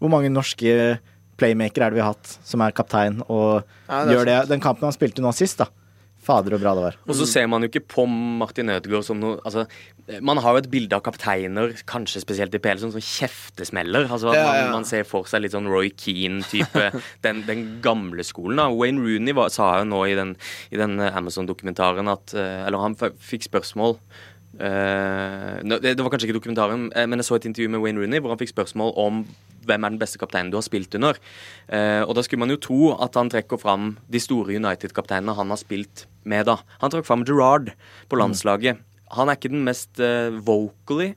hvor mange norske playmakere er det vi har hatt som er kaptein og gjør det Den kampen han spilte nå sist, da. Fader og bra det var. Og så ser man jo ikke på Martin Ødegaard som noe altså, Man har jo et bilde av kapteiner, kanskje spesielt i PL, som sånn kjeftesmeller. Altså, ja, Ja, man, man ser for seg litt sånn Roy Keane-type. <laughs> den, den gamle skolen. da Wayne Rooney var, sa jo nå i den, den Amazon-dokumentaren at eh, Eller han f- fikk spørsmål Uh, det, det var kanskje ikke dokumentaren, eh, men jeg så et intervju med Wayne Rooney hvor han fikk spørsmål om hvem er den beste kapteinen du har spilt under. Eh, og da skulle man jo tro at han trekker fram de store United-kapteinene han har spilt med, da. Han trakk fram Gerrard på landslaget. Han er ikke den mest eh, vocally,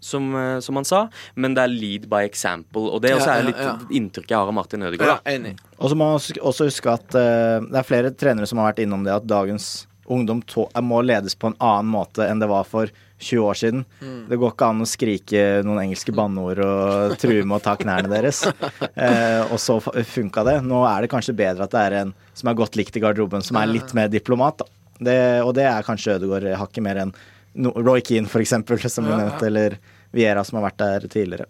som, eh, som han sa, men det er lead by example. Og det også Ja, er ja, litt ja. inntrykket jeg har av Martin Ødegaard. Ja, enig. Og så må man også huske at eh, det er flere trenere som har vært innom det at dagens ungdom må ledes på en annen måte enn det var for 20 år siden. Det går ikke an å skrike noen engelske banneord og true med å ta knærne deres. <laughs> Eh, og så funka det. Nå er det kanskje bedre at det er en som er godt likt i garderoben, som er litt mer diplomat. Det, og det er kanskje Ødegaard hakket mer enn no, Roy Keane, eksempel, som du nevnte, eller Viera, som har vært der tidligere.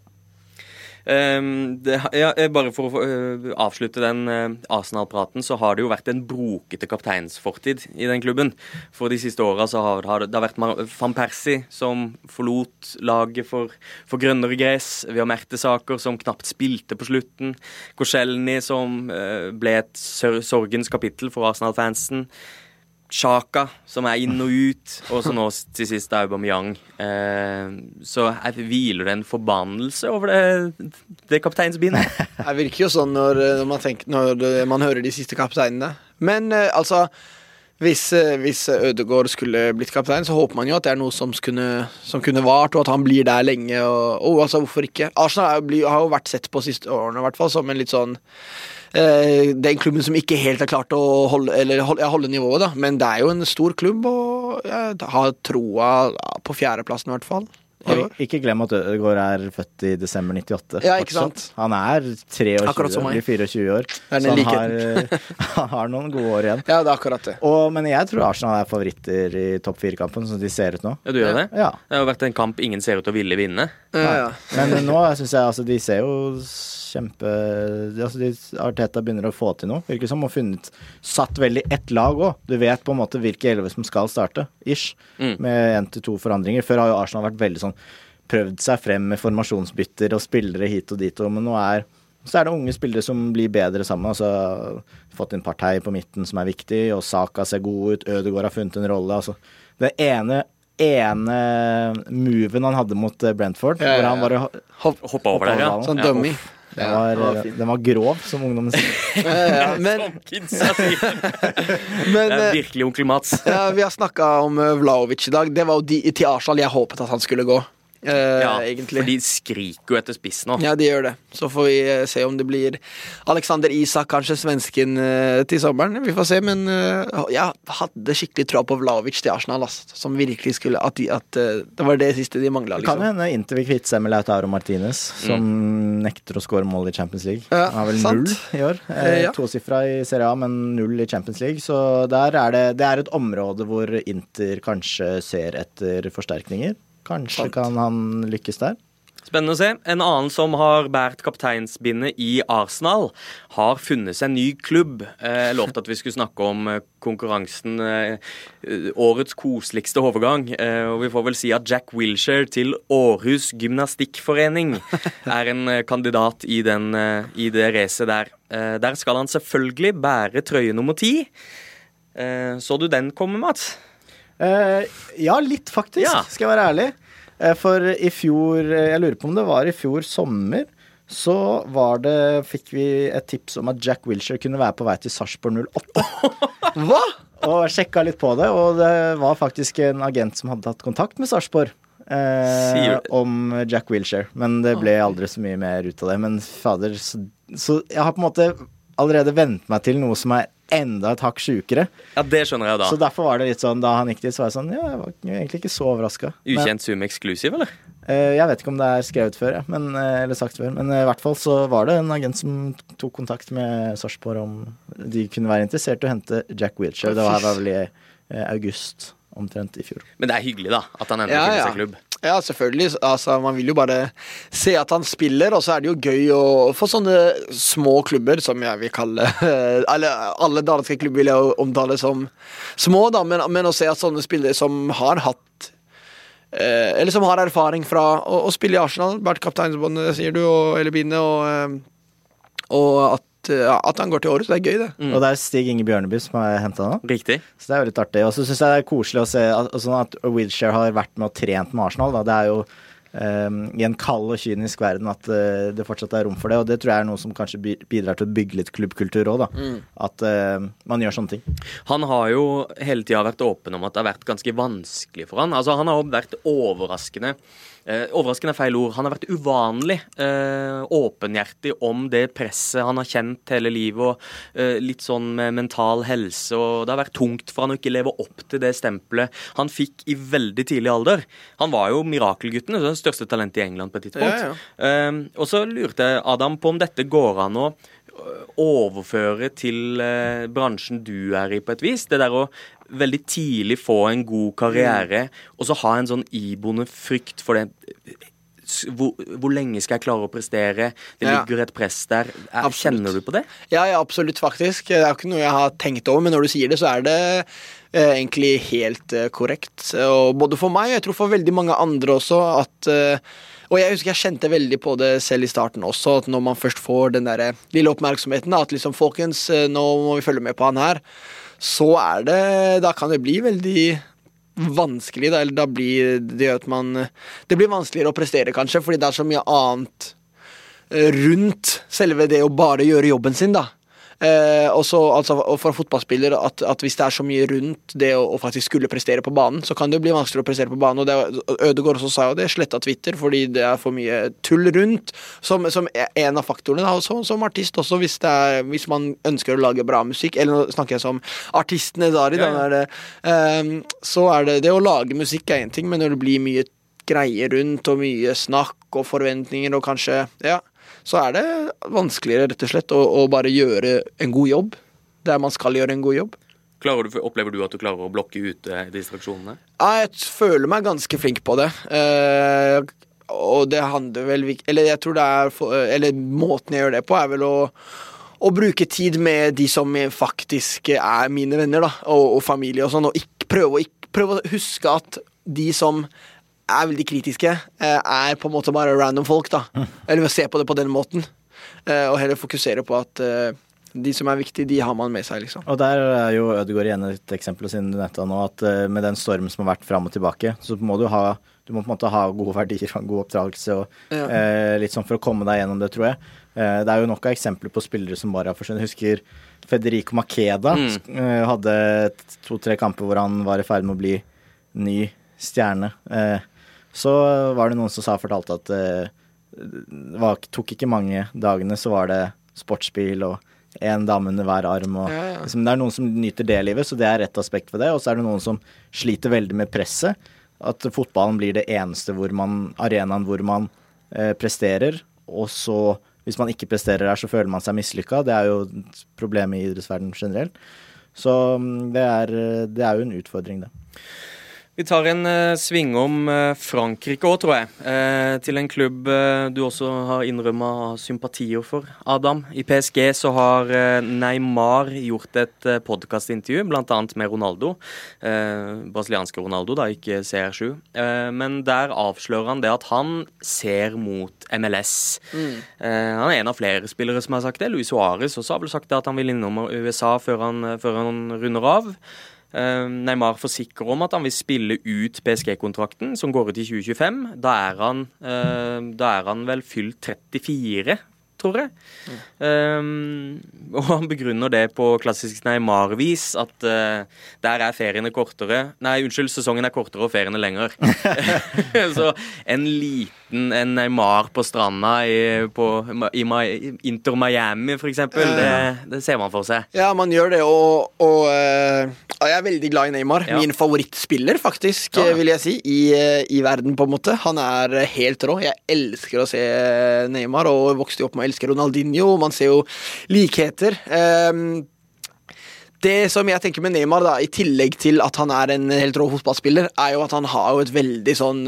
Ehm, det, ja, eh, bare for å øh, avslutte den øh, Arsenal-praten, så har det jo vært en brokete kapteinsfortid i den klubben. For de siste åra så har, har det, det har vært van Persie som forlot laget for, for grønnere gress. Vi har Mertesaker som knapt spilte på slutten. Korselny som ble et sorgens kapittel for Arsenal-fansen. Sjaka, som er inn og ut, og så nå til sist Aubameyang. Eh, så jeg hviler det en forbannelse over det, det kapteinsbindet. <laughs> Det virker jo sånn når, når, man, tenker, når eh, man hører de siste kapteinene. Men eh, altså hvis, eh, hvis Ødegaard skulle blitt kaptein, så håper man jo at det er noe som kunne, som kunne vart, og at han blir der lenge. Og, og altså, hvorfor ikke? Arsenal jo har jo vært sett på siste årene i hvert fall som en litt sånn eh, Den klubben som ikke helt har klart å holde, eller holde, ja, holde nivået, da. Men det er jo en stor klubb, og jeg har troa på fjerdeplassen i hvert fall. Ikke glem at Ødegaard er født i desember 98. Ja, ikke sant? Han er 23 Akkurat som meg. blir 24 år. Så han har, <laughs> han har noen gode år igjen. Ja, det er akkurat det. Og, men jeg tror Arsenal er favoritter i topp fire-kampen, som de ser ut nå. Ja, du gjør det? Ja. Det har jo vært en kamp ingen ser ut til å ville vinne. Ja, ja. Men nå syns jeg altså de ser jo kjempe altså de, Arteta begynner å få til noe. Virker som. Og funnet satt veldig ett lag òg. Du vet på en måte hvilke elleve som skal starte, ish. Mm. Med én til to forandringer. Før har jo Arsenal vært veldig sånn prøvd seg frem med formasjonsbytter og spillere hit og dit, og, men nå er så er det unge spillere som blir bedre sammen. altså Fått inn Partei på midten som er viktig, og Saka ser god ut. Ødegaard har funnet en rolle. altså Det ene ene moven han hadde mot eh, Brentford, Ja, ja, hvor han bare ho- Hopp. Hoppa over der, ja. Sånn Ja, dummy. Den var, ja, var den var grov, som ungdommen sier. <laughs> Ja, men Som kidsa sier. men <laughs> Det er eh, virkelig onkel Mats. ja, vi har snakka om eh, Vlaovic i dag. Det var jo de, til Arsenal jeg håpet at han skulle gå. Eh, Ja, egentlig. for de skriker jo etter spiss nå. Ja, de gjør det. Så får vi eh, se om det blir Alexander Isak, kanskje svensken, uh, til sommeren. Vi får se, men jeg hadde skikkelig troa på Vlaovic til Arsenal. ass, som virkelig skulle At, de, at det var det siste de mangla, Det kan liksom. hende Inter vil kvitte seg med Lautaro Martinez, som nekter å skåre mål i Champions League. Han har vel sant. null i år. Eh, ja. Tosifra i Serie A, men null i Champions League. Så der er det, det er et område hvor Inter kanskje ser etter forsterkninger. Kanskje Sant. kan han lykkes der. Spennende å se. En annen som har båret kapteinsbindet i Arsenal, har funnet seg ny klubb. Eh, Jeg lovte at vi skulle snakke om eh, konkurransen eh, Årets koseligste overgang. Og vi får vel si at Jack Wilshere til Århus Gymnastikkforening <laughs> er en kandidat i, den, i det racet der. Der skal han selvfølgelig bære trøye nummer ti. Så du den komme, Mats? Eh, ja, litt faktisk, Ja. skal jeg være ærlig. Eh, for i fjor, eh, jeg lurer på om det var i fjor sommer, så var det, fikk vi et tips om at Jack Wilshere kunne være på vei til Sarpsborg 08. <laughs> Hva?! Og sjekka litt på det, og det var faktisk en agent som hadde tatt kontakt med Sarpsborg. Eh, om Jack Wilshere, men det ble aldri så mye mer ut av det. Men fader, så, så jeg har på en måte allerede vent meg til noe som er enda et hakk sjukere. Ja, det skjønner jeg da. Så derfor var det litt sånn, da han gikk dit, så var jeg sånn Ja, jeg var egentlig ikke så overraska. Ukjent Zoom Exclusive, eller? Eh, jeg vet ikke om det er skrevet før, ja, men, eh, eller sagt før. Men eh, i hvert fall så var det en agent som tok kontakt med Sarpsborg om de kunne være interessert i å hente Jack Wilshere. Det var vel i august omtrent i fjor. Men det er hyggelig, da. At han endelig Ja, finner seg klubb. Ja, selvfølgelig. Altså, man vil jo bare se at han spiller, og så er det jo gøy å få sånne små klubber, som jeg vil kalle <laughs> Eller alle danske klubber vil jeg omtale som små, da, men, men å se at sånne spillere som har hatt eh, Eller som har erfaring fra å, å spille i Arsenal, vært kapteinsbåndet, sier du, og, eller bindet, og, eh, og at, ja, at han går til Århus. Det er gøy, det. Mm. Og det er Stig Inge Bjørneby som har henta nå. Riktig. Så det er jo litt artig. Og så syns jeg det er koselig å se at, sånn at Wilshere har vært med og trent med Arsenal. Da. Det er jo Um, i en kald og kynisk verden at uh, det fortsatt er rom for det. Og det tror jeg er noe som kanskje bidrar til å bygge litt klubbkultur òg, da. At uh, man gjør sånne ting. Han har jo hele tida vært åpen om at det har vært ganske vanskelig for han. Altså, han har jo vært overraskende eh, Overraskende er feil ord. Han har vært uvanlig eh, åpenhjertig om det presset han har kjent hele livet, og eh, litt sånn med mental helse. og Det har vært tungt for han å ikke leve opp til det stempelet han fikk i veldig tidlig alder. Han var jo mirakelgutten, det største talentet i England på et tidspunkt. Ja, Eh, og så lurte jeg Adam på om dette går an å overføre til eh, bransjen du er i, på et vis. Det der å veldig tidlig få en god karriere, og så ha en sånn iboende frykt for det. Hvor, hvor lenge skal jeg klare å prestere? Det Ja. ligger et press der. Er, kjenner du på det? Ja, ja, absolutt, faktisk. Det er ikke noe jeg har tenkt over, men når du sier det, så er det eh, egentlig helt eh, korrekt. Og både for meg, og jeg tror for veldig mange andre også, at eh, Og jeg husker jeg kjente veldig på det selv i starten også, at når man først får den der lille oppmerksomheten, at liksom folkens, eh, nå må vi følge med på han her, så er det Da kan det bli veldig vanskelig, da, eller da blir det at man Det blir vanskeligere å prestere, kanskje, fordi det er så mye annet eh, rundt selve det å bare gjøre jobben sin, da. Eh, også, altså, og for fotballspillere at, at hvis det er så mye rundt det å, å faktisk skulle prestere på banen, så kan det jo bli vanskeligere å prestere på banen. Og det, Ødegaard også sa jo det, sletta Twitter fordi det er for mye tull rundt, som, som en av faktorene. Da, også, som artist også, hvis, det er, hvis man ønsker å lage bra musikk, eller nå snakker jeg som artistene, Dari, da, Ja, ja. eh, så er det det å lage musikk er én ting, men når det blir mye greier rundt, og mye snakk og forventninger, og kanskje Ja, så er det vanskeligere, rett og slett, å, å bare gjøre en god jobb der man skal gjøre en god jobb. Du, opplever du at du klarer å blokke ut eh, distraksjonene? Ja, jeg føler meg ganske flink på det. Eh, og det handler vel Eller jeg tror det er Eller måten jeg gjør det på, er vel å, å bruke tid med de som faktisk er mine venner, da, og, og familie og sånn, og ikke, prøve, å, prøve å huske at de som er veldig kritiske, eh, er på en måte bare random folk, da. Eller se på det på den måten. Eh, og heller fokusere på at eh, de som er viktige, de har man med seg, liksom. Og der er jo Ødegaard igjen et eksempel, siden du nevnte nå, at med den stormen som har vært fram og tilbake, så må du ha du må på en måte ha gode verdier og god oppdragelse og Ja. eh, litt sånn for å komme deg gjennom det, tror jeg. Eh, det er jo nok av eksempler på spillere som bare har forsvunnet. Husker Federico Makeda Mm. eh, hadde to-tre kamper hvor han var i ferd med å bli ny stjerne. Eh, så var det noen som sa fortalte at eh, det var, tok ikke mange dagene, så var det sportsbil og én dame under hver arm. Og, Ja, ja. Liksom, det er noen som nyter det livet, så det er ett aspekt ved det. Og så er det noen som sliter veldig med presset. At fotballen blir det eneste hvor man, arenaen hvor man eh, presterer. Og så, hvis man ikke presterer der, så føler man seg mislykka. Det er jo et problem i idrettsverdenen generelt. Så mm, det er, det er jo en utfordring, det. Vi tar en uh, svingom uh, Frankrike òg, tror jeg. Uh, til en klubb uh, du også har innrømma sympatier for, Adam. I PSG så har eh, Neymar gjort et uh, podkastintervju, bl.a. med Ronaldo. Eh, brasilianske Ronaldo, da, ikke CR7. Eh, men der avslører han det at han ser mot MLS. Eh, han er en av flere spillere som har sagt det. Luis Suárez også har vel sagt det at han vil innom USA før han, før han runder av. Eh, Neymar forsikrer om at han vil spille ut PSG-kontrakten, som går ut i 2025. Da er han, eh, da er han vel fylt 34, tror jeg. Eh, og han begrunner det på klassisk Neymar-vis, at uh, der er feriene kortere Nei, unnskyld, sesongen er kortere og feriene lengre. <laughs> Så en liten en Neymar på stranda i, på, i, i Inter Miami, for eksempel, det, det ser man for seg. Ja, man gjør det, og, og uh, jeg er veldig glad i Neymar. Ja. Min favorittspiller, faktisk, Ja, vil jeg si, i, eh, i verden, på en måte. Han er eh, helt rå. Jeg elsker å se Neymar, og vokste jo opp med å elske Ronaldinho. Man ser jo likheter. Ehm, det som jeg tenker med Neymar, da, i tillegg til at han er en helt rå fotballspiller, er jo at han har jo et veldig sånn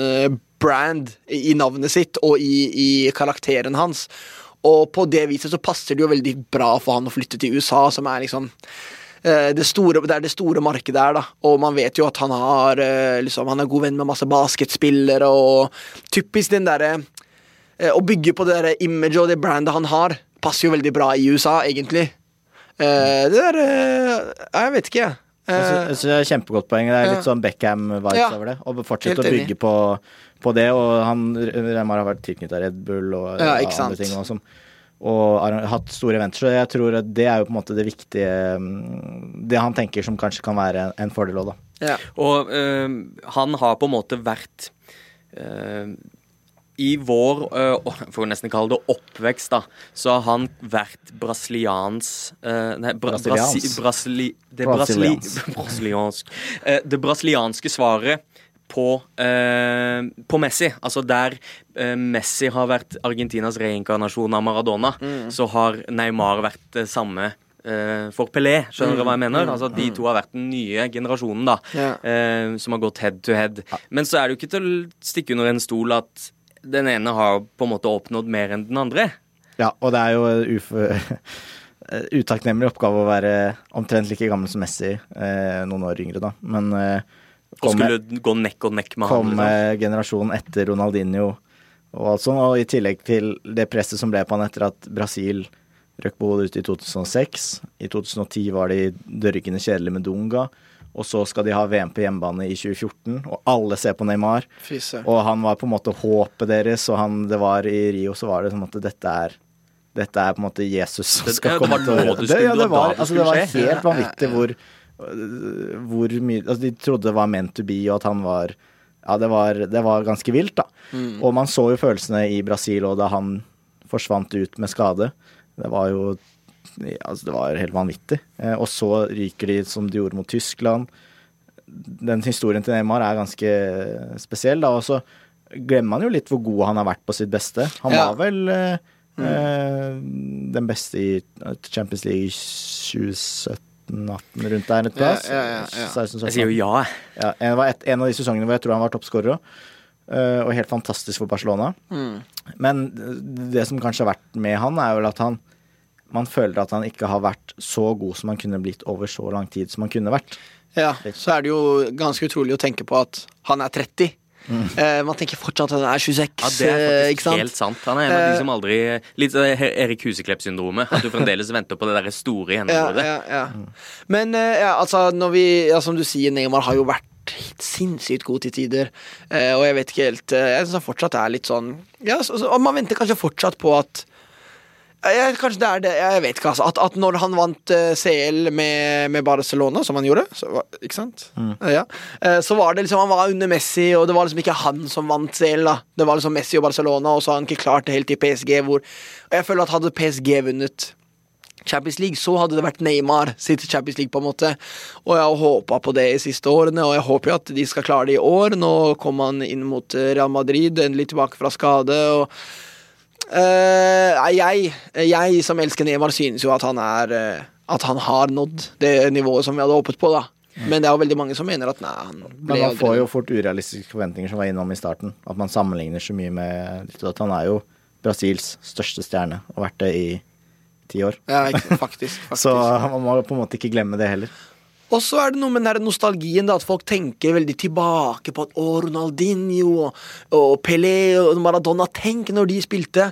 brand i navnet sitt og i, i karakteren hans. Og på det viset så passer det jo veldig bra for han å flytte til USA, som er liksom eh, det, store, det er det store markedet her, da. Og man vet jo at han har eh, liksom, Han er god venn med masse basketspillere, og typisk den derre eh, Å bygge på det der imaget og det brandet han har, passer jo veldig bra i USA, egentlig. Det der Jeg vet ikke, jeg. Jeg synes- jeg synes det er Kjempegodt poeng. Det er litt sånn Beckham-vibes Ja. over det. Og fortsette å bygge på, på det. Og han Remar har vært tilknytta Red Bull og Ja, ikke sant. andre ting. Og, og har hatt store eventer. Så jeg tror at det er jo på en måte det viktige mm, Det han tenker som kanskje kan være en, fordel òg, da. ja. Og øh, han har på en måte vært øh, I vår for å- nesten kalle det oppvekst, da, så har han vært brasilians øh, Nei, bra, Brasilians. brasi, brasili, det, brasili, <laughs> brasiliansk, eh, det brasilianske svaret på, eh, på Messi. Altså der eh, Messi har vært Argentinas reinkarnasjon av Maradona, så har Neymar vært det samme eh, for Pelé. Skjønner du hva jeg mener? Altså De to har vært den nye generasjonen, da. Eh, som har gått head to head. Men så er det jo ikke til å stikke under en stol at den ene har på en måte oppnådd mer enn den andre. Ja, og det er jo uf <laughs> utakknemlig oppgave å være omtrent like gammel som Messi, eh, noen år yngre, da. Men eh, Og skulle gå nekk og nekk med han. kom Liksom. generasjonen etter Ronaldinho og alt sånt. Og i tillegg til det presset som ble på han etter at Brasil røk på hodet ut i 2006. I 2010 var de dørgende kjedelige med Dunga. Og så skal de ha VM på hjemmebane i 2014, og alle ser på Neymar. Fy. Og han var på en måte håpet deres, og han, det var i Rio så var det som at dette er dette er på en måte Jesus som Det- skal ja, komme til å det ja, det var altså, det var helt vanvittig hvor hvor mye altså De trodde det var meant to be, og at han var Ja, det var, det var ganske vilt, da. Mm. Og man så jo følelsene i Brasil og da han forsvant ut med skade. Det var jo altså Det var helt vanvittig. Eh, og så ryker de som de gjorde mot Tyskland. Den historien til Neymar er ganske spesiell, da. Og så glemmer man jo litt hvor god han har vært på sitt beste. Han ja. var vel eh, mm. Eh, den beste i Champions League 2017 17-18 rundt der et plass. Ja, ja, ja, 16, sånn jeg sier jo ja. ja det var et, en av de sesongene hvor jeg tror han var toppskårer òg. Eh, og helt fantastisk for Barcelona. Mm. Men det som kanskje har vært med han, er vel at han man føler at han ikke har vært så god som han kunne blitt over så lang tid som han kunne vært. Ja, så er det jo ganske utrolig å tenke på at han er 30. Eh, man tenker fortsatt at han er 26, Ja, det er eh, faktisk sant? helt sant. Han er en av de som aldri Litt sånn Erik Huseklepp-syndromet. At du fremdeles venter på det der store gjennombruddet. ja, ja. Men eh, ja, altså, når vi, ja, som du sier, Neymar har jo vært sinnssykt god til tider. Eh, og jeg vet ikke helt eh, Jeg syns han fortsatt er litt sånn Ja, så, så, man venter kanskje fortsatt på at ja, Kanskje det er det Jeg vet ikke, altså. At, at når han vant eh, CL med, med Barcelona, som han gjorde, så, var- ikke sant? Eh, Ja. Eh, så var det liksom Han var under Messi, og det var liksom ikke han som vant CL. da Det var liksom Messi og Barcelona, og så har han ikke klart det helt i PSG. Hvor, og jeg føler at hadde PSG vunnet Champions League, så hadde det vært Neymar sitt Champions League, på en måte. Og jeg har håpa på det de siste årene, og jeg håper jo at de skal klare det i år. Nå kom han inn mot eh, Real Madrid, endelig tilbake fra skade, og jeg, jeg som elsker Neymar, synes jo at han er eh, At han har nådd det nivået som vi hadde håpet på, da. Men det er jo veldig mange som mener at nei, han ble Men man får jo fort urealistiske forventninger, som var innom i starten. At man sammenligner så mye med at Han er jo Brasils største stjerne, og vært det i ti år. ja, faktisk, <laughs> faktisk. Så man må på en måte ikke glemme det heller. Og så er det noe med den nostalgien, da, at folk tenker veldig tilbake på at å, Ronaldinho og, og Pelé og Maradona Tenk når de spilte.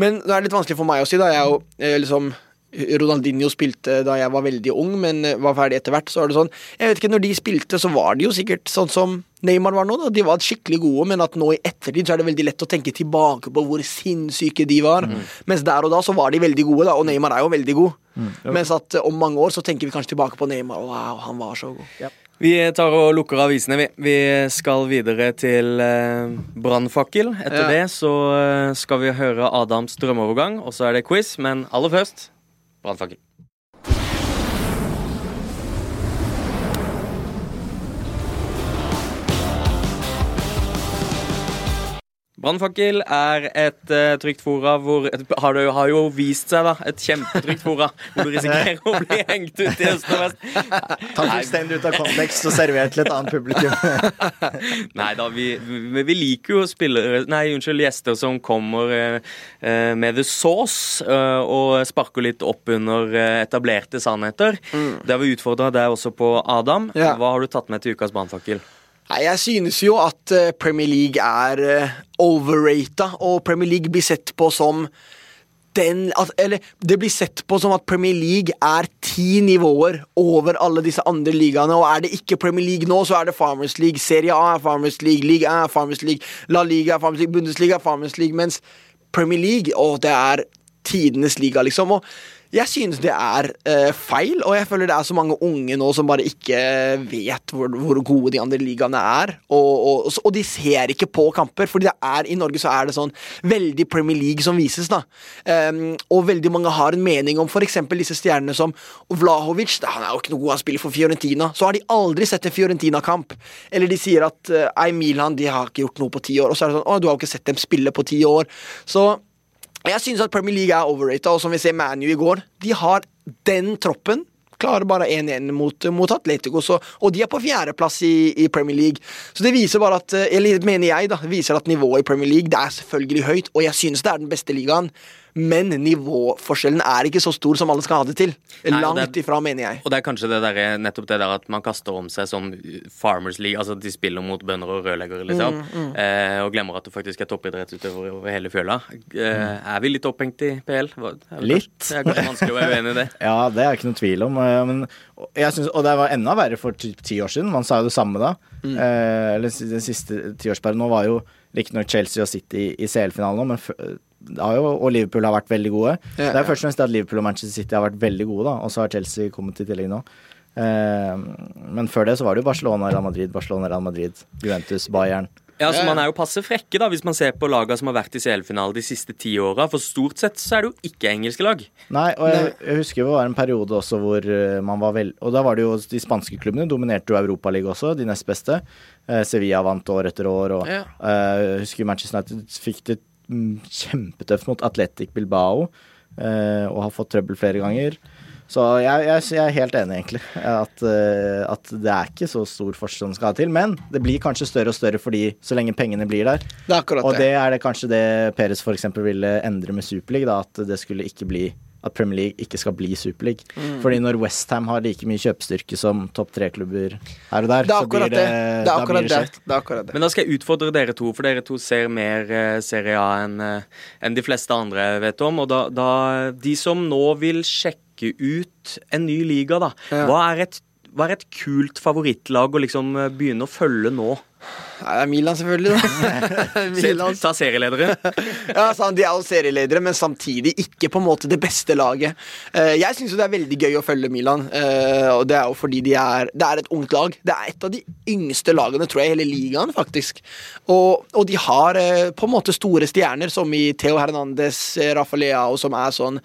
Men det er litt vanskelig for meg å si, da. Jeg er jo eh, liksom Ronaldinho spilte da jeg var veldig ung, men eh, var ferdig etter hvert. Så er det sånn Jeg vet ikke, når de spilte, så var de jo sikkert sånn som Neymar var nå. da De var skikkelig gode, men at nå i ettertid så er det veldig lett å tenke tilbake på hvor sinnssyke de var. Mens der og da så var de veldig gode, da, og Neymar er jo veldig god. Mens at eh, om mange år så tenker vi kanskje tilbake på Neymar. Wow, han var så god. Vi tar og lukker avisene, vi. Vi skal videre til eh, brannfakkel. Etter Ja. det så eh, skal vi høre Adams drømmeovergang, og så er det quiz. Men aller først brannfakkel. Brannfakkel er et uh, trygt fora hvor et, har, det, har jo vist seg, da. Et kjempetrygt fora hvor du risikerer å bli <laughs> hengt ut i øst og vest. Ta fullstendig ut av kontekst og servert til et annet publikum. <laughs> Nei da, vi, vi, vi liker jo spillere Nei, unnskyld, gjester som kommer eh, med the sauce uh, og sparker litt opp under etablerte sannheter. Det har vi utfordra deg også på, Adam. Ja. Hva har du tatt med til ukas brannfakkel? Nei, Jeg synes jo at eh, Premier League er uh, overrata, og Premier League blir sett på som den at, Eller det blir sett på som at Premier League er ti nivåer over alle disse andre ligaene. Og er det ikke Premier League nå, så er det Farmers League. Serie A er Farmers League, Liga er Farmers League, La Liga er Farmers League, Bundesliga er Farmers League. Mens Premier League, å, det er tidenes liga, liksom. Og jeg synes det er eh, feil, og jeg føler det er så mange unge nå som bare ikke vet hvor, hvor gode de andre ligaene er. Og, og, og de ser ikke på kamper, fordi det er, i Norge så er det sånn veldig Premier League som vises. da. Um, og veldig mange har en mening om f.eks. disse stjernene som Vlahovic. Han er jo ikke noe god, han spiller for Fiorentina. Så har de aldri sett en Fiorentina-kamp. Eller de sier at uh, Ei Milan de har ikke gjort noe på ti år. Og så er det sånn Å, du har jo ikke sett dem spille på ti år. Så jeg synes at Premier League er overrated, og som vi ser ManU i går, de har den troppen. Klarer bare 1-1 mot, mot Atletico, så, og de er på fjerdeplass i, i Premier League. Så det viser bare at eh, Eller mener jeg, da. Viser at nivået i Premier League det er selvfølgelig høyt, og jeg synes det er den beste ligaen. Men nivåforskjellen er ikke så stor som alle skal ha det til. Nei, Langt det- ifra, mener jeg. Og det er kanskje det der, nettopp det der at man kaster om seg som Farmers League. Altså de spiller mot bønder og rørleggere, liksom. Eh, og glemmer at du faktisk er toppidrettsutøver over hele fjøla. Eh, er vi litt opphengt i PL? Hva- det Litt. kanskje- Det er kanskje vanskelig å være uenig i det. <laughs> Ja, det er ikke noe tvil om. eh, Men jeg synes, og det var enda verre for ti, ti år siden. Man sa jo det samme da. Eh, eller den siste tiårsperioden. Nå var jo riktignok Chelsea og City i CL-finalen nå, men jo, og Liverpool har vært veldig gode. Ja, det er ja. først og fremst at Liverpool og Manchester City har vært veldig gode, da. Og så har Chelsea kommet i tillegg nå. Eh, men før det så var det jo Barcelona, Real Madrid, Barcelona, Real Madrid, Juventus, Bayern. Ja, så Ja, ja. Man er jo passe frekke da, hvis man ser på lagene som har vært i CL-finale de siste ti åra. For stort sett så er det jo ikke engelske lag. Nei, og jeg, jeg husker det var en periode også hvor eh, man var vel Og da var det jo de spanske klubbene dominerte jo Europaligaen også, de nest beste. Eh, Sevilla vant år etter år, og Ja. eh, jeg husker Manchester United fikk det mm, kjempetøft mot Atletic Bilbao, eh, og har fått trøbbel flere ganger. Så jeg, jeg, jeg er helt enig, egentlig. At, eh, at det er ikke så stor forskjell som skal til. Men det blir kanskje større og større fordi så lenge pengene blir der. Det er Og det. det er det kanskje det Peres f.eks. ville endre med Superliga. at det skulle ikke bli at Premier League ikke skal bli Superleague. Mm. Fordi når Westham har like mye kjøpestyrke som topp tre-klubber her og der, Det er så akkurat blir det. det, Det da blir det det. det, er akkurat det. Men da skal jeg utfordre dere to, for dere to ser mer eh, Serie A enn eh, enn de fleste andre vet om. Og da, da De som nå vil sjekke ut en ny liga, da. Ja. Hva, er et, hva er et kult favorittlag å liksom eh, begynne å følge nå? Nei, det er Milan, selvfølgelig. da <laughs> Milan. ta serieledere. <laughs> Ja, sant, De er jo serieledere, men samtidig ikke på en måte det beste laget. Eh, jeg syns det er veldig gøy å følge Milan, eh, og det er jo fordi de er Det er et ungt lag. Det er et av de yngste lagene, tror jeg, i hele ligaen, faktisk. Og, og de har på en måte store stjerner, som i Theo Hernandez, Rafa Leao, som er sånn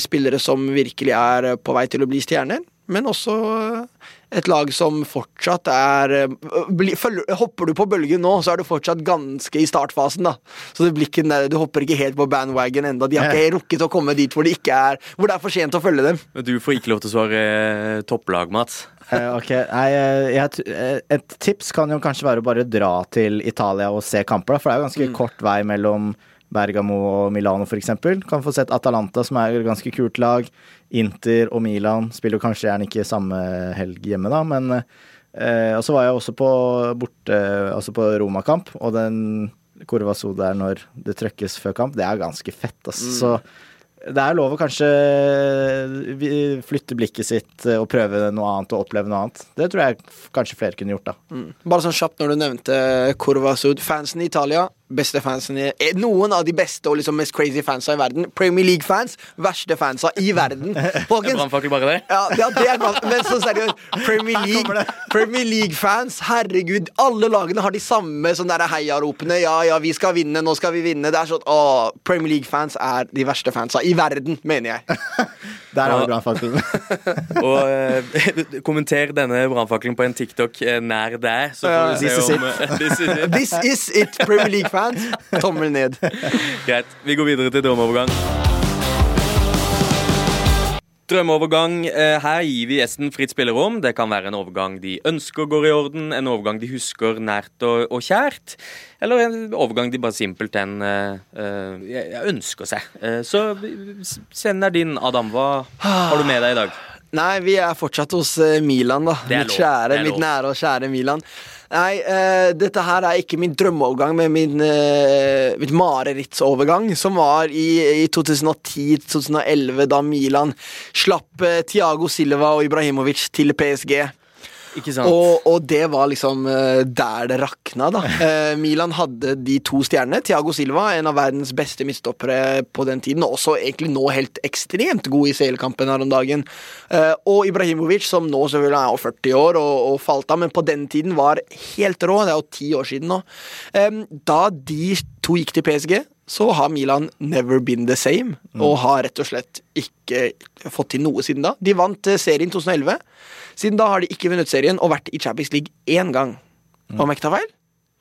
spillere som virkelig er på vei til å bli stjerner. Men også eh, et lag som fortsatt er eh, bli, følger, Hopper du på bølgen nå, så er du fortsatt ganske i startfasen, da. Så det blir ikke, den der- du hopper ikke helt på bandwagon enda. De har ikke rukket å komme dit hvor, de ikke er, hvor det er for sent å følge dem. Du får ikke lov til å svare eh, topplag, Mats. Ok, Nei, jeg, Et tips kan jo kanskje være å bare dra til Italia og se kamper, da, for det er jo ganske kort vei mellom Bergamo og Milano f.eks. Kan få sett Atalanta, som er et ganske kult lag. Inter og Milan spiller kanskje gjerne ikke samme helg hjemme, da, men eh, Og så var jeg også på borte Altså på Roma-kamp, og den Kurva So der når det trøkkes før kamp, det er ganske fett, ass. Så det er lov å kanskje flytte blikket sitt eh, og prøve noe annet og oppleve noe annet. Det tror jeg kanskje flere kunne gjort, da. Bare sånn kjapt når du nevnte Corva Sud. Fansen i Italia, beste fansene eh, Noen av de beste og liksom mest crazy fansa i verden. Premier League-fans, verste fansa i verden. <laughs> Folkens, Brannfakkel bare det? Ja, ja, det er galt, men så seriøst. Premier League-fans, League-fans, herregud. Alle lagene har de samme sånn der heiaropene. Ja, ja, vi skal vinne, nå skal vi vinne. Det er sånn, å, Premier League-fans er de verste fansa i verden, mener jeg. <laughs> Der har vi brannfakkelen. <laughs> Og eh, kommenter denne brannfakkelen på en TikTok eh, nær deg, så får vi se om eh, this is it. This is it, Premier League-fans. Tommel ned. Greit. Vi går videre til drømmeovergang. Drømmeovergang. eh, Her gir vi gjesten fritt spillerom. Det kan være en overgang de ønsker går i orden, en overgang de husker nært og, og kjært, eller en overgang de bare simpelthen uh, jeg ønsker seg. Uh, Så scenen er din, Adam. Hva har du med deg i dag? Nei, vi er fortsatt hos Milan, da. Mitt kjære, mitt nære og kjære Milan. Nei, uh, dette her er ikke min drømmeovergang, men min, uh, mitt marerittovergang, som var i, i 2010-2011, da Milan slapp uh, Thiago Silva og Ibrahimovic til PSG. Ikke? Og, og det var liksom eh, der det rakna, da. <laughs> Eh, Milan hadde de to stjernene. Thiago Silva, en av verdens beste midtstoppere på den tiden, og også egentlig nå helt ekstremt god i CL-kampen her om dagen. Eh, og Ibrahimovic, som nå selvfølgelig er jo 40 år og, og falt av, men på den tiden var helt rå. Det er jo ti år siden nå. Da de to gikk til PSG, så har Milan never been the same, og har rett og slett ikke fått til noe siden da. De vant serien 2011. Siden da har de ikke vunnet serien og vært i Champions League én gang. Om jeg ikke tar feil?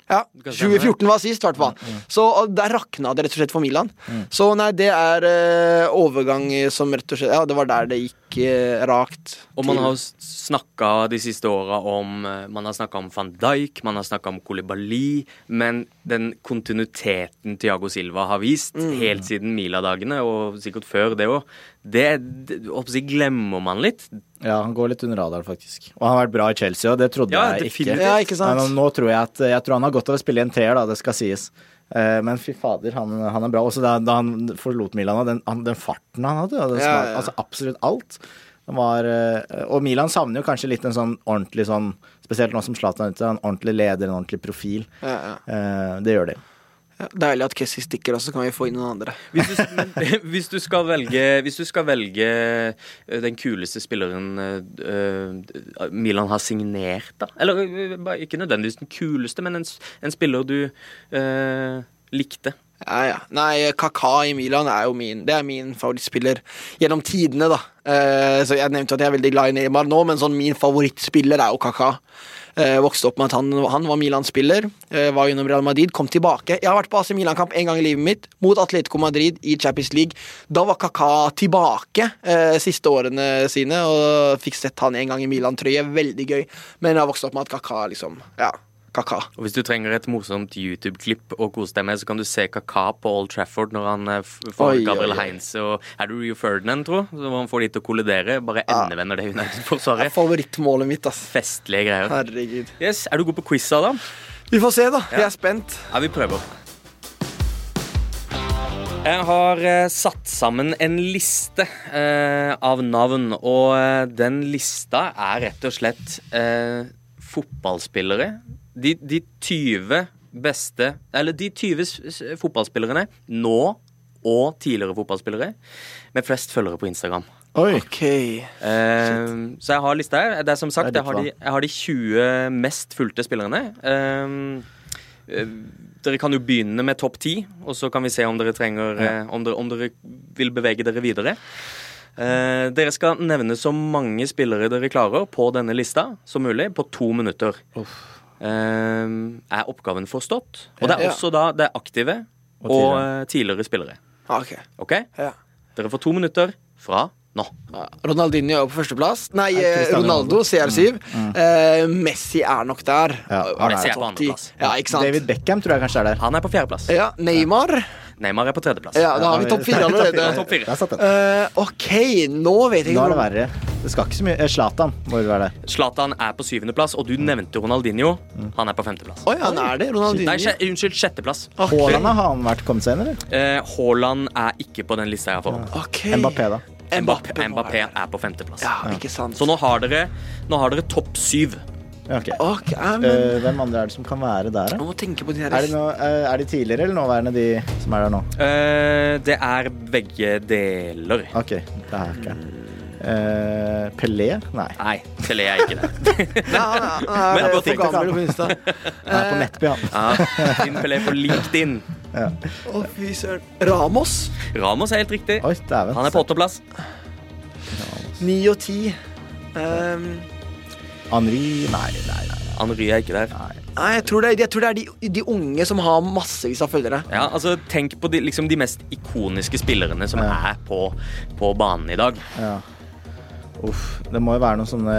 Ja, 2014 var sist, i hvert fall. Så og der rakna det rett og slett for Milan. Så nei, det er uh, overgang som rett og slett Ja, det var der det gikk uh, rakt. Og man til- har snakka de siste åra om eh, Man har snakka om van Dijk, man har snakka om Kolibali, men den kontinuiteten Thiago Silva har vist Mm. helt siden Mila-dagene, og sikkert før det òg, det, det glemmer man litt. Ja, han går litt under radaren, faktisk. Og han har vært bra i Chelsea, og det trodde Ja, jeg ikke. Ja, ikke sant? Men nå tror jeg at Jeg tror han har godt av å spille i en treer, da, det skal sies. Eh, Men fy fader, han, han er bra. Også da, da han forlot Milan, den, han, den farten han hadde, Ja, smak, ja. altså absolutt alt. Var, eh, og Milan savner jo kanskje litt en sånn ordentlig sånn Spesielt nå som Zlatan er ute, en ordentlig leder, en ordentlig profil. Ja, ja. Eh, Det gjør de. Ja, Deilig at Kessie stikker, også, så kan vi få inn noen andre. Hvis du, men, <laughs> hvis du skal velge Hvis du skal velge eh, den kuleste spilleren eh, eh, Milan har signert, da Eller ikke nødvendigvis den kuleste, men en, en spiller du uh, likte. Ja, ja. Nei, Kaka i Milan er jo min Det er min favorittspiller gjennom tidene, da. Uh, så jeg nevnte at jeg er veldig glad i Neymar nå, men sånn min favorittspiller er jo Kaka. Eh, vokste opp med at han, han var Milan-spiller, eh, var gjennom Real Madrid, kom tilbake. Jeg har vært på AC Milan-kamp en gang i livet mitt, mot Atletico Madrid i Champions League. Da var Kaka tilbake eh, siste årene sine, og fikk sett han en gang i Milan-trøye. Veldig gøy. Men jeg har vokst opp med at Kaka liksom Ja, Kaka. Og Hvis du trenger et morsomt YouTube-klipp å kose deg med, så kan du se Kaka på Old Trafford når han eh, får Gabriel. Heinz og Er det Rio Ferdinand, tro? Så han får de til å kollidere. Bare endevender det Det United-forsvaret. er favorittmålet mitt, ass. Festlige greier. Herregud. Yes, Er du god på quiz, Adam? Vi får se, da. Jeg er spent. Ja, vi prøver. Jeg har eh, satt sammen en liste eh, av navn, og eh, den lista er rett og slett eh, fotballspillere. De, de 20 beste Eller de 20 s- s- fotballspillerne nå og tidligere fotballspillere med flest følgere på Instagram. Oi. Ok. Eh, så jeg har lista her. Det er som sagt, er jeg har, de, jeg har de 20 mest fulgte spillerne. Eh, eh, dere kan jo begynne med topp 10, og så kan vi se om dere trenger ja. om, dere, om dere vil bevege dere videre. Eh, dere skal nevne så mange spillere dere klarer på denne lista som mulig, på to minutter. Eh, er oppgaven forstått? Og det er Ja. også da det er aktive Og og, tidligere. eh, tidligere spillere. Ok. okay? Ja. Dere får to minutter fra nå. Ronaldinho er jo på førsteplass. Nei, Nei, eh, Ronaldo, CR7. Eh, Messi er nok der. Ja, Er han er på andreplass. Ja. David Beckham tror jeg kanskje er der. Han er på fjerdeplass. Ja, Neymar. Neymar er på tredjeplass. Ja, da har vi <laughs> topp fire allerede. Topp fire. Der satt den. Eh, ok, nå vet jeg Nå ikke er det verre. Det skal ikke så mye eh, Zlatan må jo være det. Zlatan er på syvendeplass, og du nevnte Ronaldinho. Han er på femteplass. Oi, han er det. Ronaldinho. Nei, unnskyld, sjetteplass. Haaland har han vært kommet seg inn, eller? Eh, Haaland er ikke på den lista jeg har foran. Ok. Mbappé, da. Mbappé, Mbappé er på femteplass. Ja, ikke sant. Så nå har dere, nå har dere topp syv. Ja, ok. Ok, men uh, hvem andre er det som kan være der, Jeg da? må tenke på de her Er, det nå, eh, er de tidligere eller nåværende, de som er der nå? Uh, det er begge deler. OK, det er ikke uh, Pelé? Nei. Nei, Pelé er ikke det. Nei, han er, han er for gammel på Insta. Han er på Nettby, han. Ja, din Pelé på LinkedIn. Ja. Å, fy søren. Ramos. Ramos er helt riktig. Oi, er Han er på åttendeplass. Ni og ti. Um, Henri Nei, nei, nei. Henri er ikke der. nei, jeg tror det, jeg tror det er de, de unge som har massevis av følgere. Ja, altså Tenk på de, liksom, de mest ikoniske spillerne som Ja. er på, på banen i dag. Ja. Uff. Det må jo være noen sånne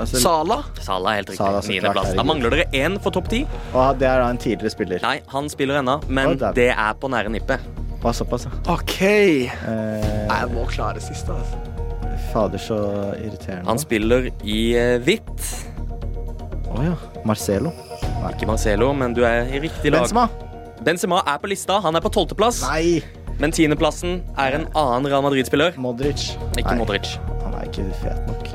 altså, Sala. Sala, er helt riktig. Niendeplass. Da mangler dere én for topp ti. Det er da en tidligere spiller. Nei, han spiller ennå, men oh, det er på nære nippet. Såpass, ja. Ok. Eh, jeg må klare siste. Altså. Fader, så irriterende. Han spiller i eh, hvitt. Å ja. Marcelo. Ikke Marcelo, men du er i riktig lag. Benzema. Benzema er på lista. Han er på tolvteplass. Nei. Men tiendeplassen er en annen Real Madrid-spiller. Modric. Ikke Nei, Modric. Han er ikke fet nok.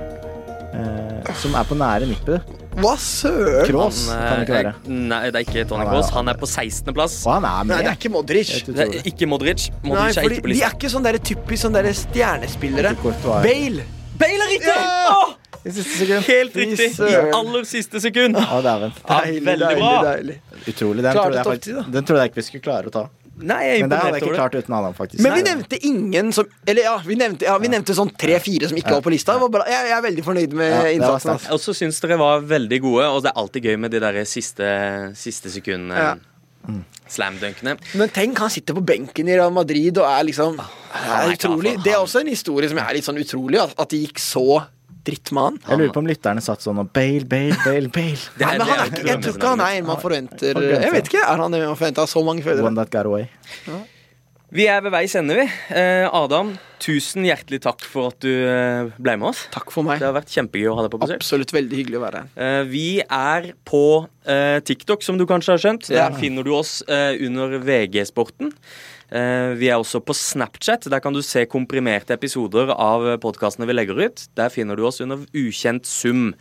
Eh, som er på nære nippet. Hva søren? Kroos Han, kan det ikke eh, være. Nei, det er ikke Tony er- Kroos. Han er på 16.-plass. Og han er Nei, det er ikke Modric. Det er ikke Modric. Nei, er ikke på De er ikke sånn der typisk sånn der stjernespillere. Bale. Bale er riktig! Ja! Åh, I siste sekund. helt riktig. I aller siste sekund. Å, dæven. Ja, Deilig, veldig bra. deilig. Utrolig. Den tror trodde, jeg den trodde jeg ikke vi skulle klare å ta. Nei, jeg er Men det hadde jeg ikke klart uten Adam, faktisk. Men vi nevnte ingen som Eller ja, vi nevnte, ja, vi nevnte sånn tre-fire som ikke var på lista. Var bra. Jeg, jeg er veldig fornøyd med Ja, innsatsen. Altså. Jeg også syns dere var veldig gode, og det er alltid gøy med de der siste, siste sekundene. Ja. Slam-dunkene. Men tenk, han sitter på benken i Real Madrid og er liksom Det er er utrolig. Det er også en historie som er litt sånn utrolig, at det gikk så dritt med han. Jeg lurer på om lytterne satt sånn og Bale, Bale, Bale, Bale. Det Nei, men han er ikke, jeg tror ikke han er en man forventer Jeg vet ikke, Er han en man forventer av så mange følgere? One that got away. Vi er ved veis ende, vi. Eh, Adam, tusen hjertelig takk for at du eh, ble med oss. Takk for meg. Det har vært kjempegøy å ha deg på besøk. Absolutt veldig hyggelig å være her. Eh, vi er på eh, TikTok, som du kanskje har skjønt. Der finner du oss eh, under VG-sporten. Eh, vi er også på Snapchat. Der kan du se komprimerte episoder av podkastene vi legger ut. Der finner du oss under Ukjent sum.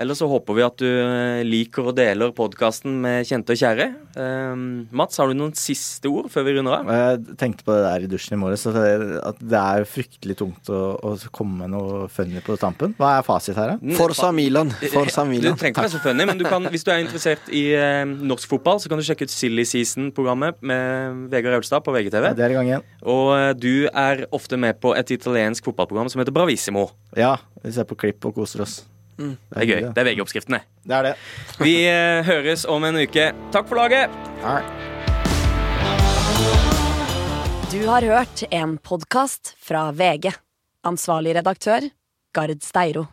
Ellers så håper vi at du eh, liker og deler podkasten med kjente og kjære. Um, Mats, har du noen siste ord før vi runder av? Jeg tenkte på det der i dusjen i morges, at det, er fryktelig tungt å, å komme med noe funny på tampen. Hva er fasit her, da? Forsa Milan. Forsa Milan. Du trenger ikke være så funny, men du kan, hvis du er interessert i eh, norsk fotball, så kan du sjekke ut Silly Season-programmet med Vegard Aulstad på VGTV. Det er i gang igjen. Og eh, du er ofte med på et italiensk fotballprogram som heter Bravissimo. Ja, vi ser på klipp og koser oss. Det er gøy. Det er VG-oppskriften, det. Det er det. Vi eh, høres om en uke. Takk for laget! Du har hørt en podkast fra VG. Ansvarlig redaktør, Gard Steiro.